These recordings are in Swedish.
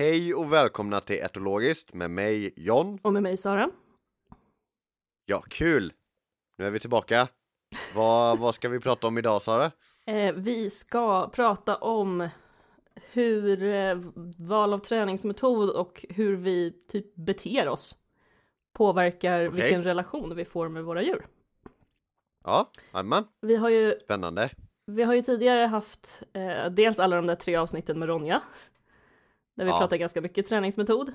Hej och välkomna till Etologiskt med mig John. Och med mig Sara. Ja, kul! Nu är vi tillbaka. Vad, vad ska vi prata om idag Sara? Eh, vi ska prata om hur eh, val av träningsmetod och hur vi typ beter oss påverkar Okej. vilken relation vi får med våra djur. Ja, jajamän, Vi har ju, spännande. vi har ju tidigare haft eh, dels alla de där tre avsnitten med Ronja. Där vi Ja. pratade ganska mycket träningsmetod.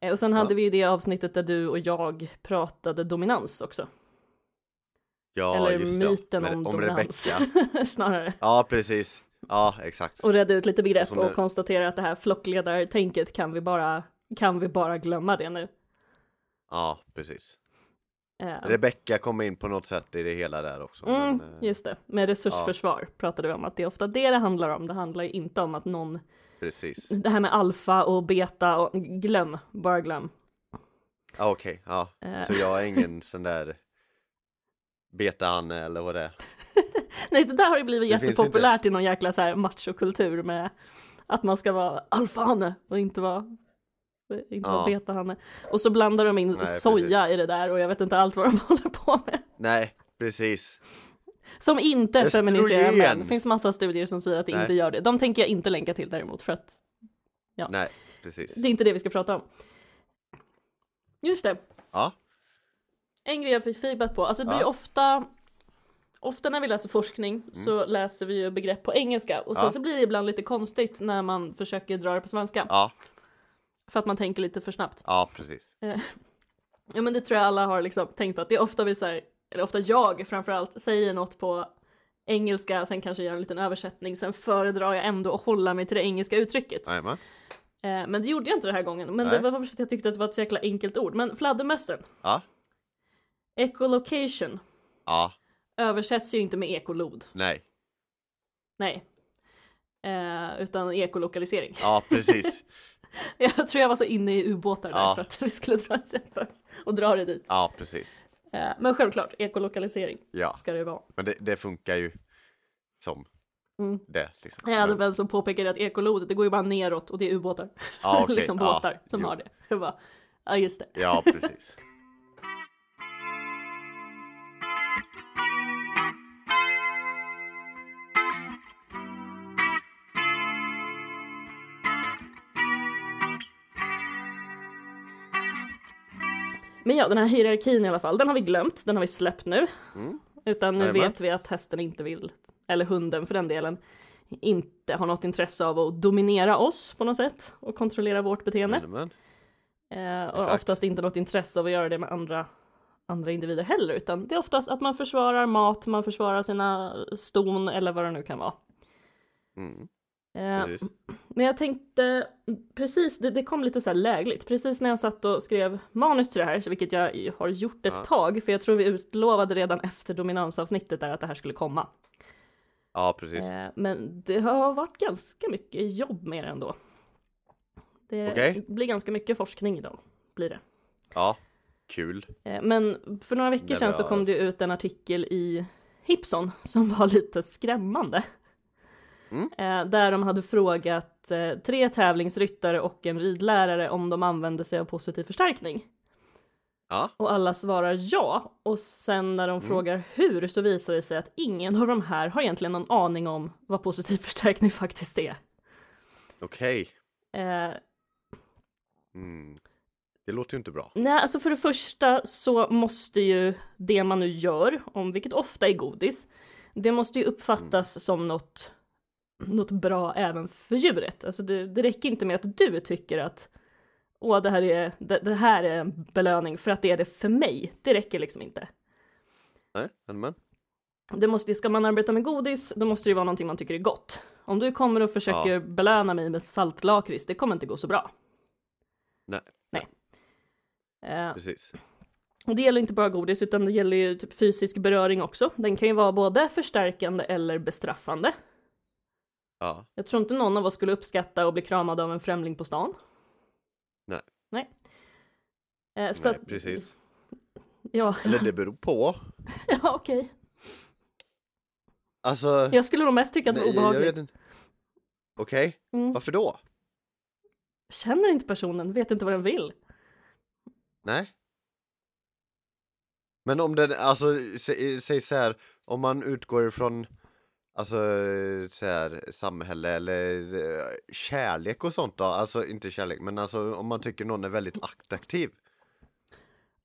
Eh, och sen hade Ja. vi ju det avsnittet där du och jag pratade dominans också. Ja, Eller just det. myten Med- om, om dominans. Snarare. Ja, precis. Ja, exakt. och redde ut lite begrepp Och och konstatera att det här flockledartänket kan vi bara, kan vi bara glömma det nu. Ja, precis. Eh, Rebecka kom in på något sätt i det hela där också. mm, men, eh, just det, med resursförsvar pratade vi om att det är ofta det det handlar om. Det handlar ju inte om att någon, Precis. det här med alfa och beta och glöm, bara glöm. Ja, okej. Ja. Eh. Så jag är ingen sån där beta-Anne eller vad det är. Nej, det där har ju blivit Det jättepopulärt i någon jäkla så här machokultur med att man ska vara alfa-hanne och inte vara inte Ja. beta-hanne. Och så blandar de in Nej, soja i det där och jag vet inte allt vad de håller på med. Nej, precis. Som inte Östrogen. feminiserar män. Det finns massa studier som säger att det Nej. inte gör det. De tänker jag inte länka till däremot för att Ja. Nej, precis. det är inte det vi ska prata om. Just det, Ja, en grej jag fick feedback på. Alltså det blir Ja. ofta Ofta när vi läser forskning så läser vi ju begrepp på engelska och sen Ja. så blir det ibland lite konstigt när man försöker dra det på svenska. ja, För att man tänker lite för snabbt. ja, precis. Ja men det tror jag alla har liksom tänkt på att det är ofta vi säger, eller ofta jag framförallt, säger något på engelska, sen kanske gör en liten översättning, sen föredrar jag ändå att hålla mig till det engelska uttrycket. Jajamän. Eh, men det gjorde jag inte den här gången, men Nej. det var för att jag tyckte att det var ett så jäkla enkelt ord. Men fladdermössen, Ja, ecolocation, ja, översätts ju inte med ekolod, nej. nej. Eh, utan ekolokalisering. Ja, precis. Jag tror jag var så inne i ubåtar där Ja. för att vi skulle dra för oss och dra det dit. Ja, precis. Eh, men självklart, ekolokalisering Ja, ska det vara. men det, det funkar ju som Mm. det. Liksom. Jag hade väl som påpekade att ekolodet, det går ju bara neråt och det är ubåtar. ja, okej, liksom båtar som jo. har det. Jag bara, ja just det. Ja, precis. Men ja, den här hierarkin i alla fall, den har vi glömt, den har vi släppt nu. Mm. Utan nu Jajamän. vet vi att hästen inte vill, eller hunden för den delen, inte har något intresse av att dominera oss på något sätt och kontrollera vårt beteende. Jajamän. Eh, och Exakt. oftast inte något intresse av att göra det med andra, andra individer heller, utan det är oftast att man försvarar mat, man försvarar sina ston eller vad det nu kan vara. Mm. Eh, Precis. Men jag tänkte precis, det, det kom lite så här lägligt, precis när jag satt och skrev manus till det här, vilket jag har gjort ett Ja. tag, för jag tror vi utlovade redan efter dominansavsnittet där att det här skulle komma. Ja, precis. Eh, Men det har varit ganska mycket jobb med det ändå. Det Okej. blir ganska mycket forskning idag, blir det. Ja, kul. Eh, Men för några veckor sedan så kom det ut en artikel i Hipson som var lite skrämmande. Mm. Eh, Där de hade frågat eh, tre tävlingsryttare och en ridlärare om de använde sig av positiv förstärkning. Ja, Och alla svarar ja. Och sen när de Mm. frågar hur så visar det sig att ingen av de här har egentligen någon aning om vad positiv förstärkning faktiskt är. okej. Eh, Mm. Det låter ju inte bra. Nej, alltså för det första så måste ju det man nu gör, om vilket ofta är godis, det måste ju uppfattas som något, något bra även för djuret. Alltså det, det räcker inte med att du tycker att åh, det här, är, det, det här är en belöning för att det är det för mig. Det räcker liksom inte. Nej, jajamän. Det måste, ska man arbeta med godis, då måste det ju vara någonting man tycker är gott. Om du kommer och försöker belöna mig med saltlakrits, det kommer inte gå så bra. Nej, Eh, precis. Och det gäller inte bara godis, utan det gäller ju typ fysisk beröring också. Den kan ju vara både förstärkande eller bestraffande. Ja, Jag tror inte någon av oss skulle uppskatta att bli kramad av en främling på stan. Nej. Nej. Eh, så nej, att, precis. ja, Eller det beror på. ja okej. Alltså, Jag skulle nog mest tycka att det var obehagligt. Okej, Mm. varför då? Känner inte personen, vet inte vad den vill. Nej. Men om den, alltså sä- säg så här, om man utgår ifrån Alltså så här, samhälle eller eh, kärlek och sånt då, alltså inte kärlek men alltså om man tycker någon är väldigt attraktiv.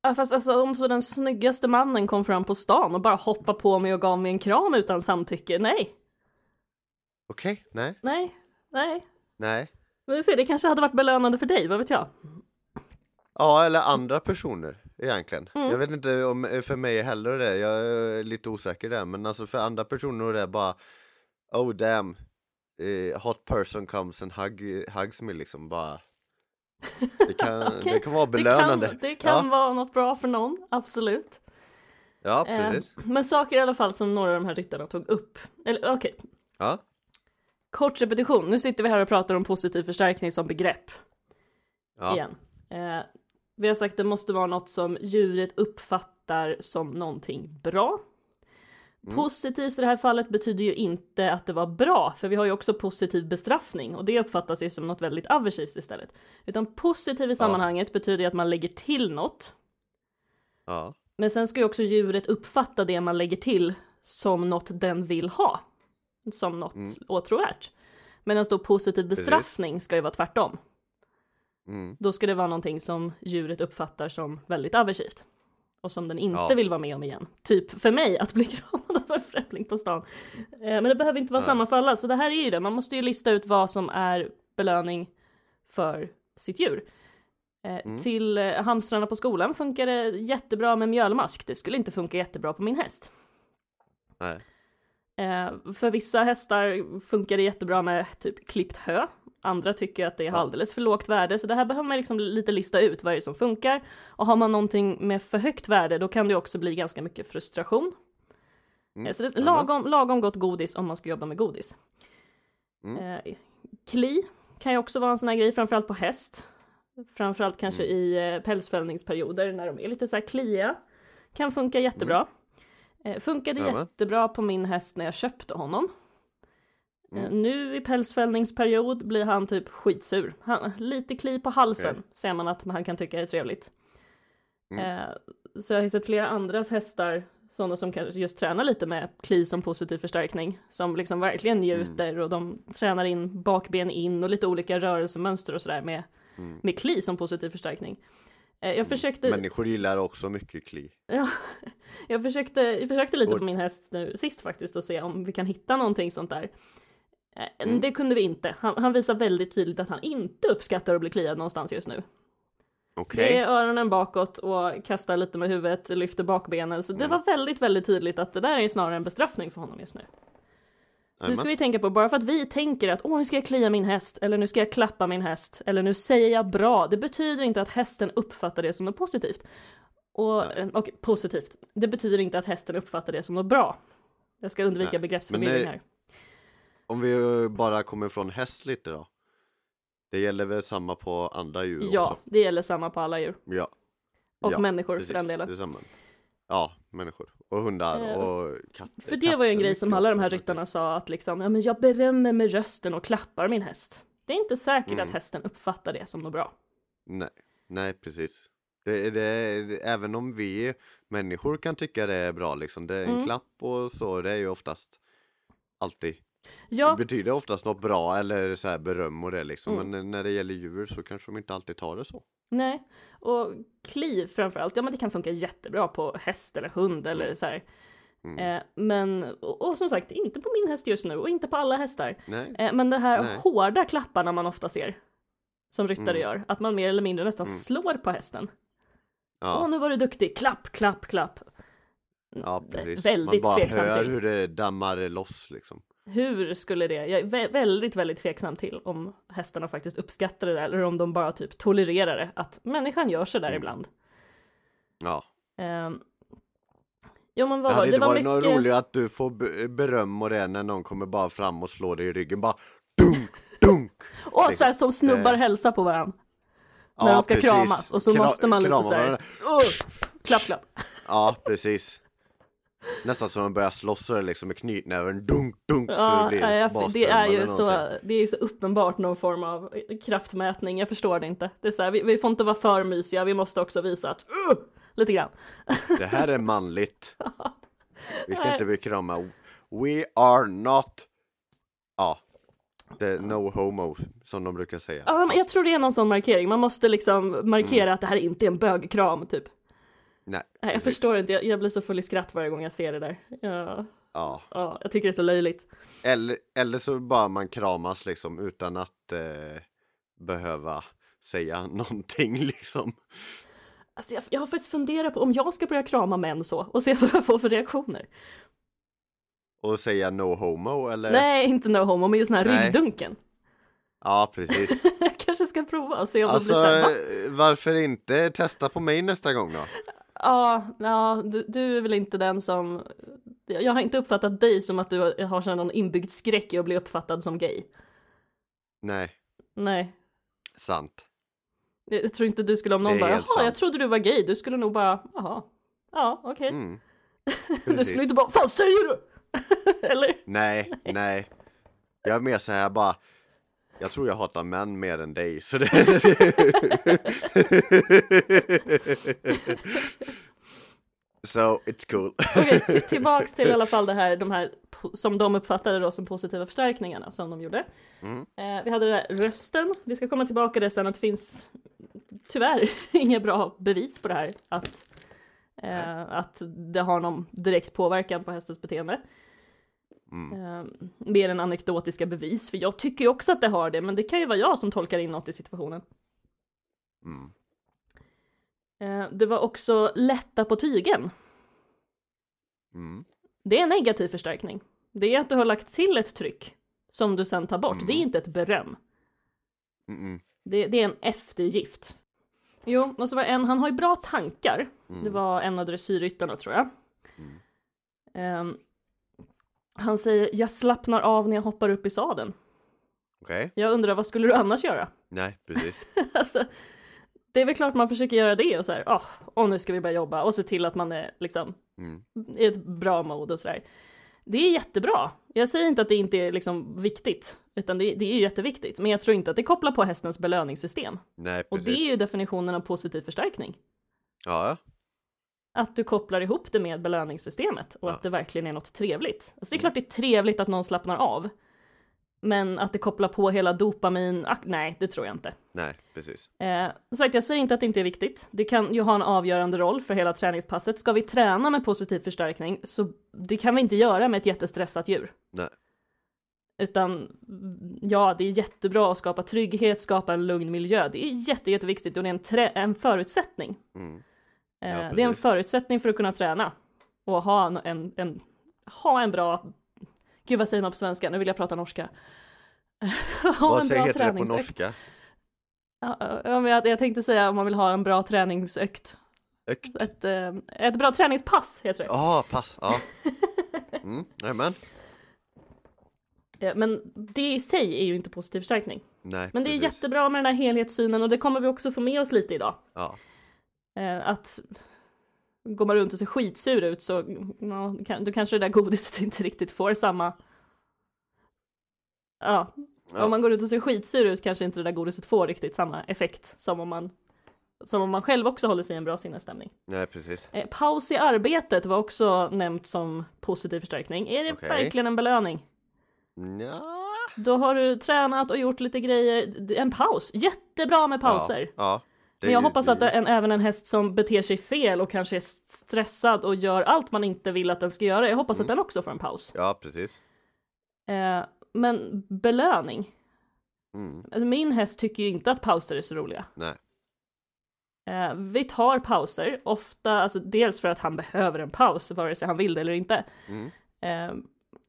Ja, fast alltså om så den snyggaste mannen kom fram på stan och bara hoppade på mig och gav mig en kram utan samtycke, nej, Okej, nej, nej, nej. nej. Men du ser, det kanske hade varit belönande för dig, vad vet jag? Ja, eller andra personer egentligen. Mm. Jag vet inte om eh, för mig heller det, jag är lite osäker där, men alltså för andra personer är det bara Oh damn, eh, hot person comes and hug, hugs me liksom bara Det kan, Okej, det kan vara Det belönande. kan, det kan ja, vara något bra för någon, absolut. ja, Eh, precis. men saker i alla fall som några av de här ryttarna tog upp. Eller okej, Ja, kort repetition. Nu sitter vi här och pratar om positiv förstärkning som begrepp ja, igen. Eh, vi har sagt att det måste vara något som djuret uppfattar som någonting bra. Mm. Positivt i det här fallet betyder ju inte att det var bra, för vi har ju också positiv bestraffning och det uppfattas ju som något väldigt aversivt istället. Utan positiv i sammanhanget betyder ju att man lägger till något, ja, men sen ska ju också djuret uppfatta det man lägger till som något den vill ha. Som något Mm. åtråvärt. Medan då positiv bestraffning ska ju vara tvärtom. Mm, Då ska det vara någonting som djuret uppfattar som väldigt aversivt. Och som den inte Ja. vill vara med om igen. Typ för mig att bli kramad av en främling på stan. Eh, Men det behöver inte vara Nej. samma för alla. Så det här är ju det, man måste ju lista ut vad som är belöning för sitt djur. Eh, Mm. Till eh, hamstrarna på skolan funkar det jättebra med mjölmask. Det skulle inte funka jättebra på min häst. nej, för vissa hästar funkar det jättebra med typ klippt hö. Andra tycker att det är alldeles för lågt värde, så det här behöver man liksom lite lista ut vad är det som funkar. Och har man någonting med för högt värde, då kan det också bli ganska mycket frustration. Mm. Eh, Så det är lagom, lagom gott godis om man ska jobba med godis. Mm. Eh, kli kan ju också vara en sån här grej, framförallt på häst. Framförallt kanske Mm. i eh, pälsfällningsperioder när de är lite så här klia. Kan funka jättebra. Eh, funkade Jajamän. jättebra på min häst när jag köpte honom. Mm. Nu i pälsfällningsperiod blir han typ skitsur. Han, lite kli på halsen Okej. ser man att man kan tycka är trevligt. Mm. Eh, så jag har sett flera andra hästar, sådana som kanske just tränar lite med kli som positiv förstärkning, som liksom verkligen njuter och de tränar in bakben in och lite olika rörelsemönster och sådär med, Mm. med kli som positiv förstärkning. Eh, jag försökte, Människor gillar också mycket kli. ja, jag försökte, jag försökte lite på min häst nu sist faktiskt och se om vi kan hitta någonting sånt där. Eh, Mm. Det kunde vi inte. Han, han visar väldigt tydligt att han inte uppskattar att bli kliad någonstans just nu. Okej, Det är öronen bakåt och kastar lite med huvudet, lyfter bakbenen. Så det Mm. var väldigt, väldigt tydligt att det där är ju snarare en bestraffning för honom just nu. Så nu ska vi tänka på, bara för att vi tänker att åh, nu ska jag klia min häst, eller nu ska jag klappa min häst, eller nu säger jag bra, det betyder inte att hästen uppfattar det som något positivt. Och, Nej. och positivt, det betyder inte att hästen uppfattar det som något bra. Jag ska undvika Nej, begreppsförvirring det- här. Om vi bara kommer från häst lite då. Det gäller väl samma på andra djur Ja, också? det gäller samma på alla djur. Ja, Och Ja, människor precis. för den delen. Det är samma. Ja, människor. Och hundar Eh, och katter. För det var ju en Katter grej som alla de här ryttarna sa att liksom, ja men jag berömmer med rösten och klappar min häst. Det är inte säkert Mm. att hästen uppfattar det som något bra. Nej, nej precis. Det, det, det, även om vi människor kan tycka det är bra liksom, det är en Mm. klapp och så, det är ju oftast alltid, Ja, det betyder oftast något bra eller så här beröm och det liksom, Mm. men när det gäller djur så kanske de inte alltid tar det så. nej. Och kliv framförallt, ja men det kan funka jättebra på häst eller hund eller så här. Mm. Eh, men, och, och som sagt, inte på min häst just nu och inte på alla hästar. Eh, men det här Nej. hårda klapparna man ofta ser, som ryttare Mm. gör, att man mer eller mindre nästan Mm. slår på hästen. Åh, ja, nu var du duktig, klapp, klapp, klapp. ja precis. väldigt Man bara hör till. hur det dammar loss liksom. Hur skulle det, jag är vä- väldigt, väldigt tveksam till om hästarna faktiskt uppskattar det där eller om de bara typ tolererar det, att människan gör så där Mm. ibland. Ja. Um, jo men Det vad var hade det? inte var varit något mycket... roligt att du får be- beröm och det när någon kommer bara fram och slår dig i ryggen bara dunk, dunk! Åh, så här som snubbar Eh. hälsar på varandra när Ja, de ska precis. kramas och så Kra- måste man lite så här. "Åh!" klapp, klapp. Ja, precis. Nästan som man börjar slåss liksom med knytnäven dunk dunk så det Ja, blir jag- det är ju så, det är ju så uppenbart någon form av kraftmätning, jag förstår det inte. Det är så här, vi, vi får inte vara för mysiga, vi måste också visa att, uh, lite grann. Det här är manligt. Vi ska inte bli krama. We are not Ja The no homo som de brukar säga. Ja, men jag tror det är någon sån markering, man måste liksom markera att det här inte är en bögkram, typ. Nej, Nej, jag förstår inte, jag, jag blir så full i skratt varje gång jag ser det där. Ja, Ja. ja, jag tycker det är så löjligt. Eller, eller så bara man kramas liksom utan att eh, behöva säga någonting liksom. Alltså jag, jag har faktiskt funderat på om jag ska börja krama män så och se vad jag får för reaktioner. Och säga no homo eller? Nej, inte no homo, men just den här Nej. ryggdunken. Ja precis. jag kanske ska prova och se om Alltså det blir så här, va? eh, varför inte testa på mig nästa gång då? Ja, ja du, du är väl inte den som... Jag har inte uppfattat dig som att du har sån någon inbyggd skräck i att bli uppfattad som gay. Nej, Nej, sant. jag jag tror inte du skulle om någon bara, jaha, sant. jag trodde du var gay, du skulle nog bara, jaha, ja, okej. Mm. Du skulle inte bara, vad säger du? Eller? Nej, nej. Jag är mer så här bara Jag tror jag hatar män mer än dig så det So it's cool Okej, till- tillbaks till i alla fall det här, de här som de uppfattade då som positiva förstärkningarna som de gjorde. Mm. Eh, vi hade det där rösten, vi ska komma tillbaka till det sen att det finns tyvärr inga bra bevis på det här att, eh, att det har någon direkt påverkan på hästens beteende. Mm. Eh, mer än anekdotiska bevis, för jag tycker ju också att det har det, men det kan ju vara jag som tolkar in något i situationen. Mm. Eh, det var också lätta på tygen. Mm. Det är en negativ förstärkning. Det är att du har lagt till ett tryck som du sen tar bort. Mm. Det är inte ett beröm. Mm. Det, det är en eftergift. Jo, och så var en, han har ju bra tankar. Mm. Det var en av dressyrryttarna tror jag. Mm. Han säger, jag slappnar av när jag hoppar upp i sadeln. Okej, Jag undrar, vad skulle du annars göra? nej precis alltså, det är väl klart man försöker göra det och så här, åh, och nu ska vi börja jobba och se till att man är liksom mm. i ett bra mode och sådär. Det är jättebra. Jag säger inte att det inte är liksom viktigt, utan det, det är ju jätteviktigt. Men jag tror inte att det kopplar på hästens belöningssystem. Nej Och precis det är ju definitionen av positiv förstärkning. Ja, Att du kopplar ihop det med belöningssystemet och Ja. att det verkligen är något trevligt. Alltså det är klart det är trevligt att någon slappnar av. Men att det kopplar på hela dopamin, ah, nej det tror jag inte. nej precis Eh, som sagt, jag säger inte att det inte är viktigt. Det kan ju ha en avgörande roll för hela träningspasset. Ska vi träna med positiv förstärkning så det kan vi inte göra med ett jättestressat djur. Nej. Utan mm, ja, det är jättebra att skapa trygghet, skapa en lugn miljö. Det är jätte, jätteviktigt och det är en, en förutsättning. mm. Eh, Ja, det är en förutsättning för att kunna träna och ha en, en, en, ha en bra, gud vad säger man på svenska, nu vill jag prata norska. ha Vad en säger bra heter det på norska? Ja, men jag, jag tänkte säga om man vill ha en bra träningsökt. Ökt? Ett, eh, ett bra träningspass heter det. Ja, pass, ja mm. Eh, Men det i sig är ju inte positiv förstärkning. Nej Men det är precis. jättebra med den här helhetssynen och det kommer vi också få med oss lite idag. Ja, Eh, Att går man runt och ser skitsur ut så ja, då kanske det där godiset inte riktigt får samma Ja, ja. om man går ut och ser skitsur ut kanske inte det där godiset får riktigt samma effekt som om man som om man själv också håller sig i en bra sinnesstämning. nej precis Eh, paus i arbetet var också nämnt som positiv förstärkning. Är det Okej. verkligen en belöning? Ja. Då har du tränat och gjort lite grejer. En paus, jättebra med pauser. Ja, ja. Men jag hoppas att en, även en häst som beter sig fel och kanske är stressad och gör allt man inte vill att den ska göra. Jag hoppas att Mm. den också får en paus. Ja, precis Eh, men belöning. mm. Alltså, min häst tycker ju inte att pauser är så roliga. Nej, Eh, vi tar pauser, ofta, alltså dels för att han behöver en paus, vare sig han vill det eller inte. mm. Eh,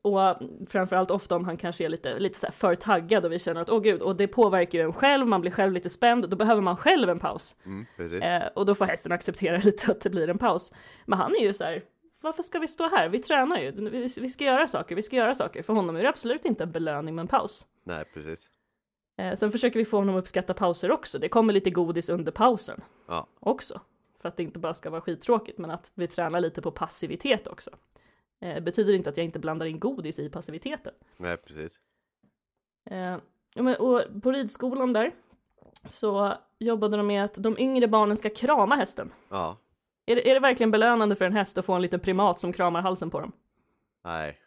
och framförallt ofta om han kanske är lite, lite så här för taggad och vi känner att åh gud, och det påverkar ju en själv, man blir själv lite spänd, då behöver man själv en paus. Mm. Eh, och då får hästen acceptera lite att det blir en paus. Men han är ju så här, varför ska vi stå här? Vi tränar ju, vi, vi ska göra saker, vi ska göra saker. För honom är det absolut inte en belöning med en paus. Nej, precis Eh, sen försöker vi få honom att uppskatta pauser också. Det kommer lite godis under pausen Ja, också. För att det inte bara ska vara skittråkigt, men att vi tränar lite på passivitet också. Eh, betyder inte att jag inte blandar in godis i passiviteten. Nej, precis. Eh, och på ridskolan där så jobbade de med att de yngre barnen ska krama hästen. Ja. Är det, är det verkligen belönande för en häst att få en liten primat som kramar halsen på dem? Nej.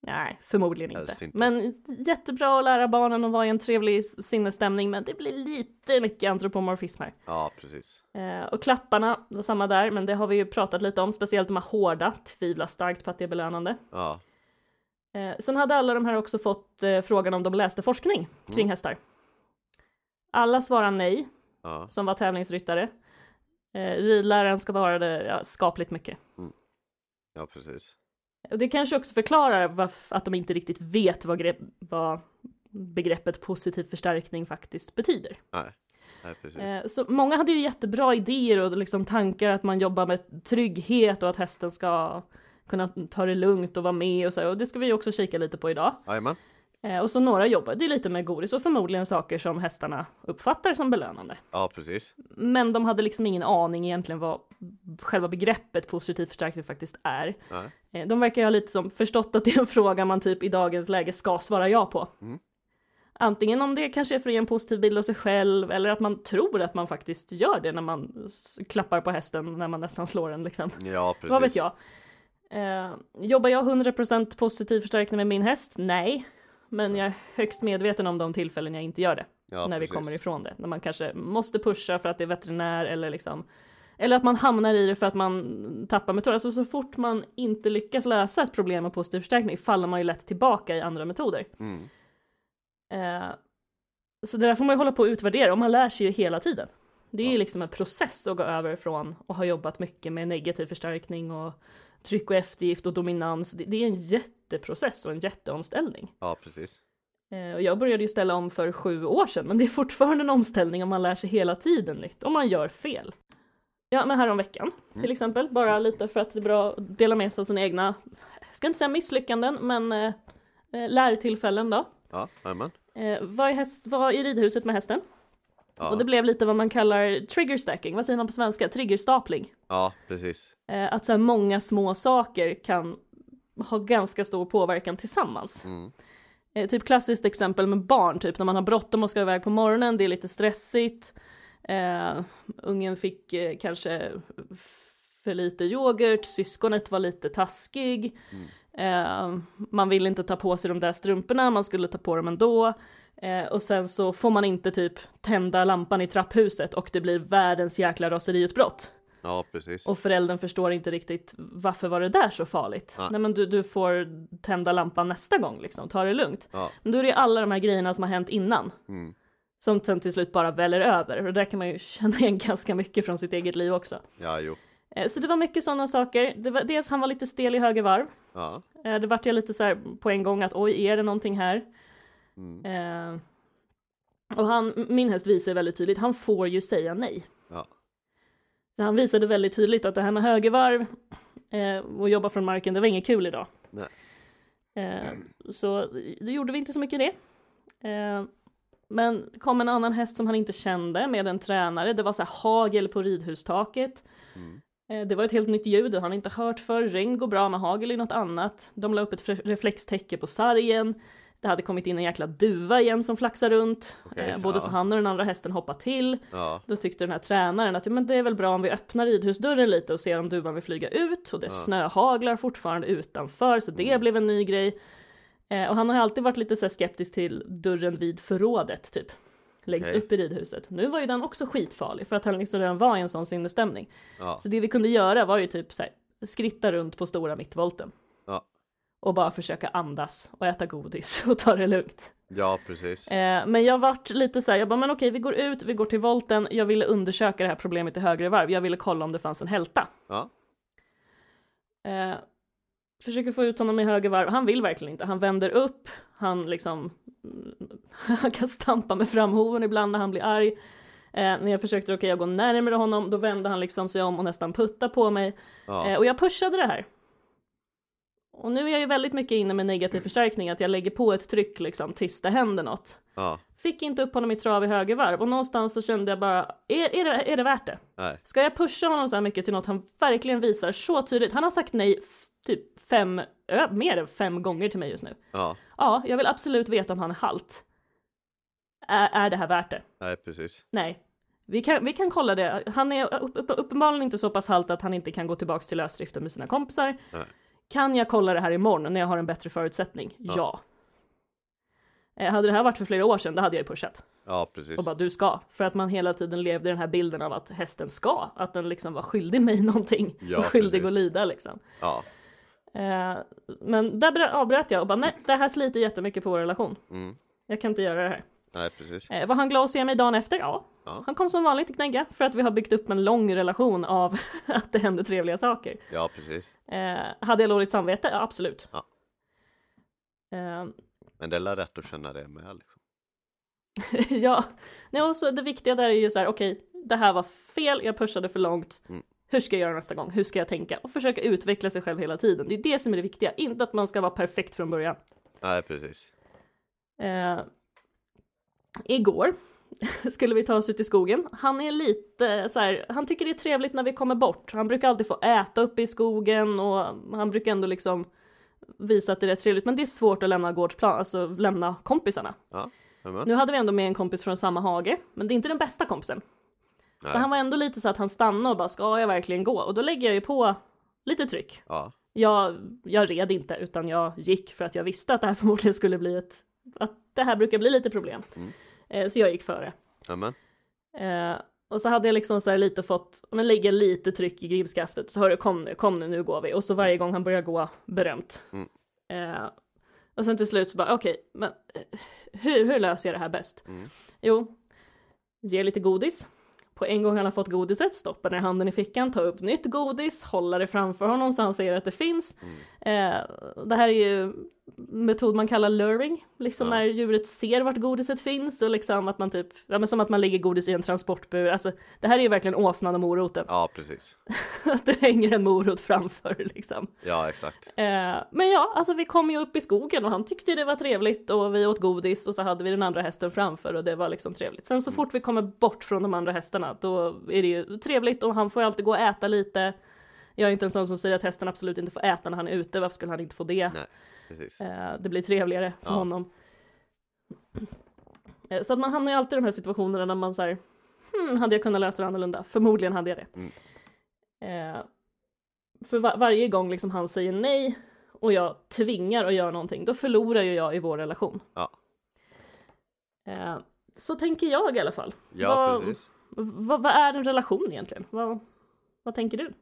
Nej, förmodligen inte. Inte. Men jättebra att lära barnen att vara i en trevlig sinnesstämning, men det blir lite mycket antropomorfism här. Ja, precis. Eh, och klapparna var samma där, men det har vi ju pratat lite om, speciellt de här hårda, tvivlar starkt på att det är belönande. Ja. Eh, sen hade alla de här också fått eh, frågan om de läste forskning kring Mm. hästar. Alla svarar nej, Ja. som var tävlingsryttare. Eh, ridläraren ska vara det ja, skapligt mycket. Ja, precis. Och det kanske också förklarar varf- att de inte riktigt vet vad, grepp, vad begreppet positiv förstärkning faktiskt betyder. Nej. Nej. Eh, så många hade ju jättebra idéer och liksom tankar att man jobbar med trygghet och att hästen ska kunna ta det lugnt och vara med och så. Och det ska vi också kika lite på idag. Jajamän. Eh, och så några jobbade ju lite med godis och förmodligen saker som hästarna uppfattar som belönande. Ja, precis. Men de hade liksom ingen aning egentligen vad själva begreppet positiv förstärkning faktiskt är. Nej. Eh, De verkar ha lite som förstått att det är en fråga man typ i dagens läge ska svara ja på. Mm. Antingen om det kanske är för att ge en positiv bild av sig själv eller att man tror att man faktiskt gör det när man klappar på hästen när man nästan slår den liksom. Ja, precis. Vad vet jag? Eh, jobbar jag 100% positiv förstärkning med min häst? Nej. Men jag är högst medveten om de tillfällen jag inte gör det. Ja, när vi precis. kommer ifrån det. När man kanske måste pusha för att det är veterinär eller liksom eller att man hamnar i det för att man tappar metoder. Alltså så fort man inte lyckas lösa ett problem med positiv förstärkning faller man ju lätt tillbaka i andra metoder. Mm. Eh, så det där får man ju hålla på att utvärdera och man lär sig ju hela tiden. Det är ju Ja. liksom en process att gå över från att ha jobbat mycket med negativ förstärkning och tryck och eftergift och dominans. Det, det är en jätteprocess och en jätteomställning. Ja, precis. Eh, och jag började ju ställa om för sju år sedan, men det är fortfarande en omställning om man lär sig hela tiden nytt, om man gör fel. Ja, men här om veckan till Mm. exempel, bara lite för att det är bra att dela med sig av sina egna, jag ska inte säga misslyckanden, men eh, eh, lärtillfällen då. Ja, jajamän. Eh, var, i häst, var i ridhuset med hästen Ja. och det blev lite vad man kallar trigger stacking, vad säger man på svenska? Triggerstapling. ja, precis. Eh, att så här många små saker kan ha ganska stor påverkan tillsammans. Mm. Eh, typ klassiskt exempel med barn, typ när man har bråttom och ska iväg på morgonen, det är lite stressigt. Eh, ungen fick eh, kanske för lite yoghurt, syskonet var lite taskig. Eh, man vill inte ta på sig de där strumporna, man skulle ta på dem ändå. Eh, och sen så får man inte typ tända lampan i trapphuset och det blir världens jäkla raseriutbrott. Ja, precis. Och föräldern förstår inte riktigt varför var det där så farligt? Nej. Nej men du, du får tända lampan nästa gång liksom, ta det lugnt. Ja. Men då är det alla de här grejerna som har hänt innan. Mm. Som sen till slut bara väller över. Och där kan man ju känna igen ganska mycket från sitt eget liv också. Ja, jo. Eh, Så det var mycket sådana saker. Det var, dels han var lite stel i höger varv. Ja. Eh, Det vart jag lite så här på en gång att oj, är det någonting här? Mm. Eh, och han, min häst visar väldigt tydligt, han får ju säga nej. Så han visade väldigt tydligt att det här med högervarv eh, och jobba från marken, det var inget kul idag. Eh, så då gjorde vi inte så mycket det. Eh, men det kom en annan häst som han inte kände med en tränare. Det var så hagel på ridhustaket. Mm. Eh, det var ett helt nytt ljud, det har han inte hört för. Regn går bra med hagel i något annat. De la upp ett reflextäcke på sargen. Det hade kommit in en jäkla duva igen som flaxar runt. Okej, eh, både ja. så han och den andra hästen hoppade till. Ja. Då tyckte den här tränaren att ja, men det är väl bra om vi öppnar ridhusdörren lite och ser om duvan vill flyga ut. Och det Ja. snöhaglar fortfarande utanför, så det Mm. blev en ny grej. Eh, och han har alltid varit lite så skeptisk till dörren vid förrådet, typ. Längst Okej. upp i ridhuset. Nu var ju den också skitfarlig för att han liksom redan var i en sån sinnesstämning. Så det vi kunde göra var ju typ så här, skritta runt på stora mittvolten. Och bara försöka andas och äta godis och ta det lugnt. Ja, precis. Eh, men jag vart lite så här, jag bara men okej vi går ut, vi går till volten, jag ville undersöka det här problemet i högre varv, jag ville kolla om det fanns en hälta. Ja. Eh, försöker få ut honom i höger varv, han vill verkligen inte, han vänder upp, han liksom, han kan stampa med framhoven ibland när han blir arg. Eh, när jag försökte, okej jag går närmare honom, då vände han liksom sig om och nästan putta på mig. Ja. Eh, och jag pushade det här. Och nu är jag ju väldigt mycket inne med negativ förstärkning, att jag lägger på ett tryck liksom tills det händer något. Ja. Fick inte upp honom i trav i höger varv och någonstans så kände jag bara, är, är, det, är det värt det? Nej. Ska jag pusha honom så här mycket till något han verkligen visar så tydligt? Han har sagt nej typ fem, ö, mer än fem gånger till mig just nu. Ja, Ja, jag vill absolut veta om han är halt. Är, är det här värt det? nej precis. Nej. Vi kan, vi kan kolla det. Han är upp, upp, uppenbarligen inte så pass halt att han inte kan gå tillbaks till lösdriften med sina kompisar. Nej. Kan jag kolla det här imorgon när jag har en bättre förutsättning? Ja. Eh, Hade det här varit för flera år sedan, då hade jag ju pushat. Ja, precis. Och bara du ska. För att man hela tiden levde i den här bilden av att hästen ska. Att den liksom var skyldig mig någonting. Ja, och skyldig precis. att lida liksom. Ja, Eh, men där brö- avbröt jag och bara nej, det här sliter jättemycket på vår relation. mm. Jag kan inte göra det här. nej precis. Eh, var han glad att se mig dagen efter? Ja. Ja. Han kom som vanligt till knägga för att vi har byggt upp en lång relation av att det händer trevliga saker. Ja, precis. Eh, hade jag dåligt samvete? Ja, absolut. Ja. Eh, Men det är rätt att känna det med liksom. ja, Nej, och så det viktiga där är ju så här, okej, det här var fel, jag pushade för långt. Mm. Hur ska jag göra nästa gång? Hur ska jag tänka? Och försöka utveckla sig själv hela tiden. Det är det som är det viktiga, inte att man ska vara perfekt från början. Nej, precis. Eh, igår skulle vi ta oss ut i skogen. Han är lite så här, han tycker det är trevligt när vi kommer bort. Han brukar alltid få äta uppe i skogen och han brukar ändå liksom visa att det är rätt trevligt. Men det är svårt att lämna gårdsplan, alltså lämna kompisarna. Amen. Nu hade vi ändå med en kompis från samma hage, men det är inte den bästa kompisen. Nej. Så han var ändå lite så att han stannade och bara, ska jag verkligen gå? Och då lägger jag ju på lite tryck. Ja, Jag, jag red inte, utan jag gick för att jag visste att det här förmodligen skulle bli ett, att det här brukar bli lite problem. Mm. Eh, så jag gick före. amen. Eh, och så hade jag liksom så här lite fått, men lägga lite tryck i grimskaftet, så hörde kom nu, kom nu, nu går vi. Och så varje gång han börjar gå, berömt. Mm. Eh, och sen till slut så bara, okej, men eh, hur, hur löser jag det här bäst? Mm. Jo, ge lite godis. På en gång han har fått godiset, stoppa ner handen i fickan, ta upp nytt godis, hålla det framför honom så han ser att det finns. Mm. Eh, det här är ju metod man kallar luring, liksom Ja. när djuret ser vart godiset finns och liksom att man typ, ja men som att man lägger godis i en transportbur, alltså det här är ju verkligen åsnan och moroten, Ja, precis. att du hänger en morot framför liksom. Ja, exakt. Eh, men ja, alltså vi kom ju upp i skogen och han tyckte det var trevligt och vi åt godis och så hade vi den andra hästen framför och det var liksom trevligt. Sen så fort vi kommer bort från de andra hästarna då är det ju trevligt och han får ju alltid gå och äta lite. Jag är inte en sån som säger att hästen absolut inte får äta när han är ute, varför skulle han inte få det? Nej, precis. Eh, det blir trevligare för Ja. honom. Eh, så att man hamnar ju alltid i de här situationerna när man säger hmm, hade jag kunnat lösa det annorlunda? Förmodligen hade jag det. Mm. Eh, för va- varje gång liksom han säger nej och jag tvingar att göra någonting, då förlorar ju jag i vår relation. Ja. Så tänker jag i alla fall. Ja, vad, precis. vad, vad är en relation egentligen? Vad, vad tänker du?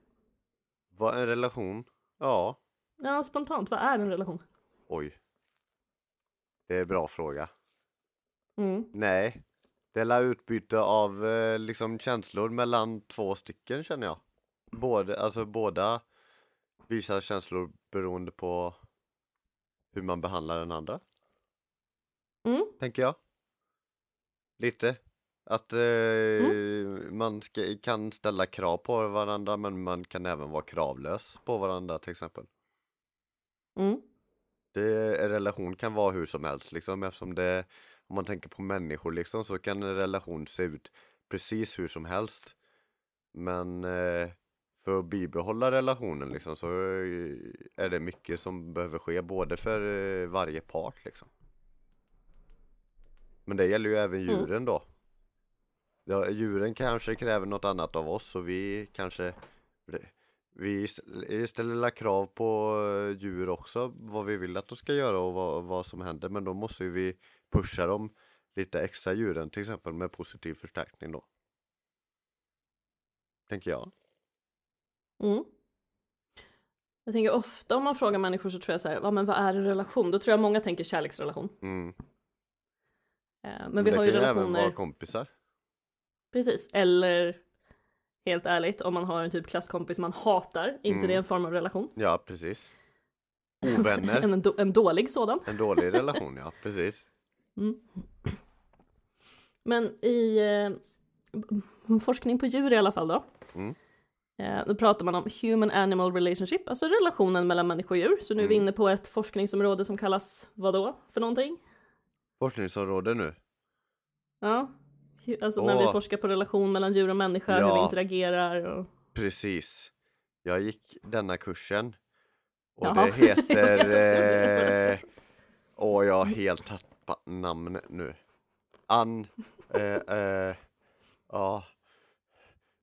Vad är en relation? Ja, Ja, spontant, vad är en relation? oj. Det är en bra fråga. Mm. Nej, det är utbyte av eh, liksom känslor mellan två stycken känner jag. Både, alltså båda visar känslor beroende på hur man behandlar den andra, Mm. tänker jag. Lite. Att eh, man ska, kan ställa krav på varandra men man kan även vara kravlös på varandra till exempel. Mm. Det, en relation kan vara hur som helst liksom eftersom det om man tänker på människor liksom så kan en relation se ut precis hur som helst. Men eh, för att bibehålla relationen liksom så eh, är det mycket som behöver ske både för eh, varje part liksom. Men det gäller ju även Mm. djuren då. Ja, djuren kanske kräver något annat av oss och vi kanske vi st- ställer krav på eh, djur också, vad vi vill att de ska göra och vad, vad som händer, men då måste vi pusha dem lite extra djuren, till exempel med positiv förstärkning då. Tänker jag. Mm. Jag tänker ofta om man frågar människor så tror jag så här, ja men vad är en relation? Då tror jag många tänker kärleksrelation. Mm. Eh, Men vi det har ju kan ju även relationer, vara kompisar. Precis, eller helt ärligt om man har en typ klasskompis man hatar, inte Mm. det en form av relation? Ja, precis. Ovänner, En, då- en dålig sådan. en dålig relation, ja, precis. Mm. Men i eh, forskning på djur i alla fall då. Mm. Eh, då pratar man om human animal relationship, alltså relationen mellan människa och djur. Så nu är vi Mm. inne på ett forskningsområde som kallas vad då för någonting? Forskningsområde nu. Ja, alltså när vi Åh. forskar på relation mellan djur och människa, hur Ja. vi interagerar och Precis. Jag gick denna kursen Och Jaha. det heter... Eh... Åh, jag har helt tappat namnet nu. Ann... Eh, eh... Ja.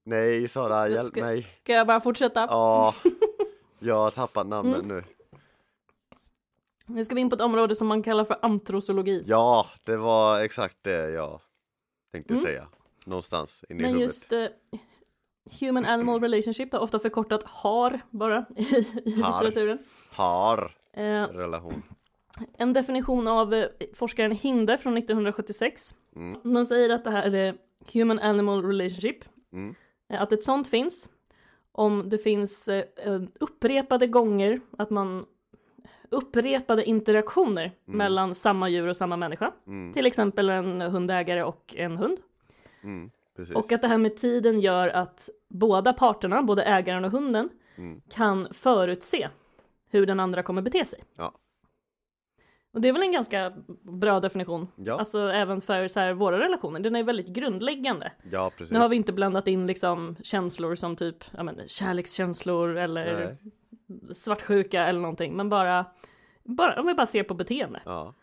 Nej, Sara, hjälp Ska- mig. Ska jag bara fortsätta? Ja. Jag har tappat namnet Mm. nu. Nu ska vi in på ett område som man kallar för antrosologi. Ja, det var exakt det jag tänkte Mm. säga. Någonstans inne i Men huvudet. just eh, Human Animal Relationship, är ofta förkortat HAR bara i, i Har. litteraturen. Har Eh, relation. en definition av eh, forskaren Hinde från 1976. Mm. Man säger att det här är Human Animal Relationship. Mm. Att ett sånt finns om det finns upprepade gånger att man upprepade interaktioner mellan samma djur och samma människa. Mm. Till exempel en hundägare och en hund. Mm. Och att det här med tiden gör att båda parterna, både ägaren och hunden, Mm. kan förutse hur den andra kommer bete sig. Ja. Och det är väl en ganska bra definition. Ja. Alltså även för så här, våra relationer. Den är väldigt grundläggande. Ja, precis. Nu har vi inte blandat in liksom känslor som typ ja, men, kärlekskänslor eller Nej. Svartsjuka eller någonting. Men bara, bara om vi bara ser på beteende. Ja.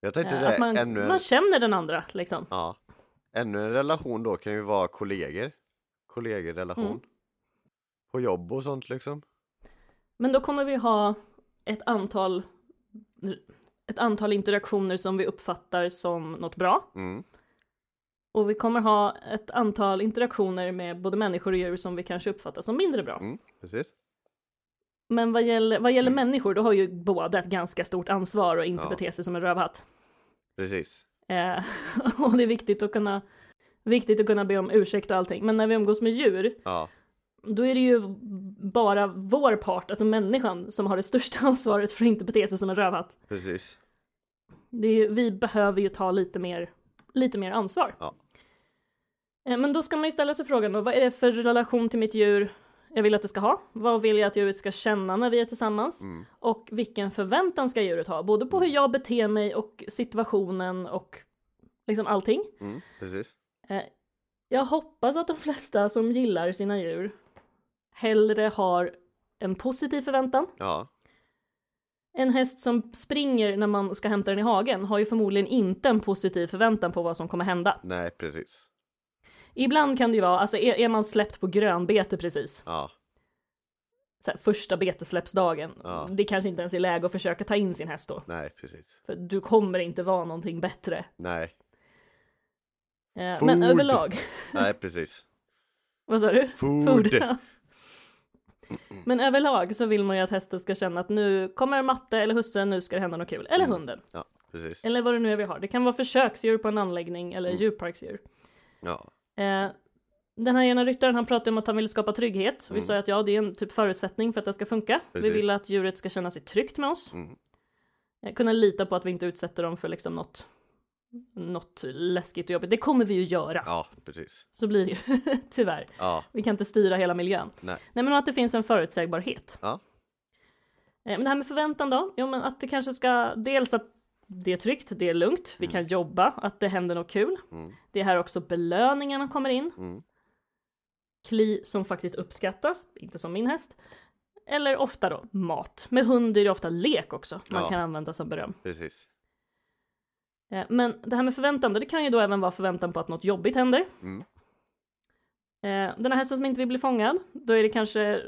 Jag tänkte Eh, det att man, ännu en... man känner den andra liksom. Ja. Ännu en relation då kan ju vara kollegor. Kollegorrelation. Mm. På jobb och sånt liksom. Men då kommer vi ha ett antal ett antal interaktioner som vi uppfattar som något bra. Mm. Och vi kommer ha ett antal interaktioner med både människor och djur som vi kanske uppfattar som mindre bra. Mm. Precis. Men vad gäller, vad gäller människor, då har ju båda ett ganska stort ansvar och inte Ja. bete sig som en rövhatt. Precis. Eh, och det är viktigt att kunna Viktigt att kunna be om ursäkt och allting. Men när vi umgås med djur, Ja. då är det ju bara vår part, alltså människan, som har det största ansvaret för att inte bete sig som en rövhatt. Precis. Det är, vi behöver ju ta lite mer, lite mer ansvar. Ja. Eh, Men då ska man ju ställa sig frågan då, vad är det för relation till mitt djur jag vill att det ska ha? Vad vill jag att djuret ska känna när vi är tillsammans? Mm. Och vilken förväntan ska djuret ha? Både på hur jag beter mig och situationen och liksom allting. Mm. Precis. Eh, Jag hoppas att de flesta som gillar sina djur hellre har en positiv förväntan. Ja. En häst som springer när man ska hämta den i hagen har ju förmodligen inte en positiv förväntan på vad som kommer hända. Nej, precis. Ibland kan det ju vara, alltså är, är man släppt på grönbete precis, Ja. här, första betesläppsdagen, Ja. det kanske inte ens är läge att försöka ta in sin häst då. Nej, precis. För du kommer inte vara någonting bättre. Nej. Eh, Food. men överlag, Nej, precis. vad sa du? Food. ja. Men överlag så vill man ju att hästen ska känna att nu kommer matte eller husse, nu ska det hända något kul. Eller Mm. hunden. Ja, precis. Eller vad det nu är vi har. Det kan vara försöksdjur på en anläggning eller Mm. djurparksdjur. Ja. Eh, den här ena ryttaren han pratade om att han vill skapa trygghet. Vi Mm. sa att ja, det är en typ förutsättning för att det ska funka. Precis. Vi vill att djuret ska känna sig tryggt med oss. Mm. Eh, kunna lita på att vi inte utsätter dem för liksom något, något läskigt och jobbigt. Det kommer vi ju göra. Ja, precis. Så blir det ju, tyvärr. Ja. Vi kan inte styra hela miljön. Nej. Nej men att det finns en förutsägbarhet. Ja. Eh, Men det här med förväntan då? Jo men att det kanske ska, dels att det är tryggt, det är lugnt, vi kan jobba, att det händer något kul. Mm. Det är här också belöningarna kommer in. Mm. Kli som faktiskt uppskattas, inte som min häst. Eller ofta då mat. Med hund är det ofta lek också man Ja. kan använda som beröm. Precis. Eh, Men det här med förväntan, det kan ju då även vara förväntan på att något jobbigt händer. Mm. Eh, Den här hästen som inte vill bli fångad, då är det kanske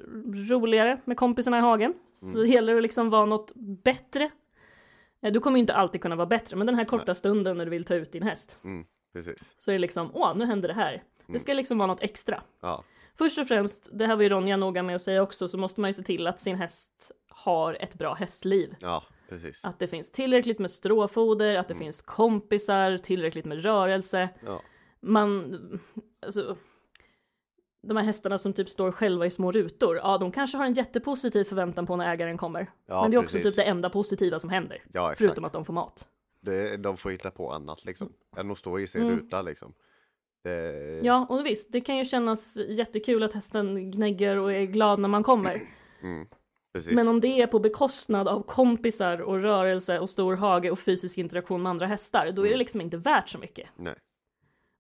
roligare med kompisarna i hagen. Så Mm. det gäller att liksom vara något bättre. Eh, Du kommer ju inte alltid kunna vara bättre, men den här korta stunden när du vill ta ut din häst, Mm. Precis. så är det liksom, åh, nu händer det här. Det Mm. ska liksom vara något extra. Ja. Först och främst, det här var ju Ronja noga med att säga också, så måste man ju se till att sin häst har ett bra hästliv. Ja, precis. Att det finns tillräckligt med stråfoder, att det Mm. finns kompisar, tillräckligt med rörelse. Ja. Man, alltså, de här hästarna som typ står själva i små rutor, ja de kanske har en jättepositiv förväntan på när ägaren kommer. Ja, Men det är också precis. typ det enda positiva som händer. Ja. Förutom att de får mat. Det, de får hitta på annat liksom. Än att stå i sin Mm. ruta liksom. Det, Ja, och visst, det kan ju kännas jättekul att hästen gnägger och är glad när man kommer. Mm. Men om det är på bekostnad av kompisar och rörelse och stor hage och fysisk interaktion med andra hästar, då är det Mm. liksom inte värt så mycket. Nej.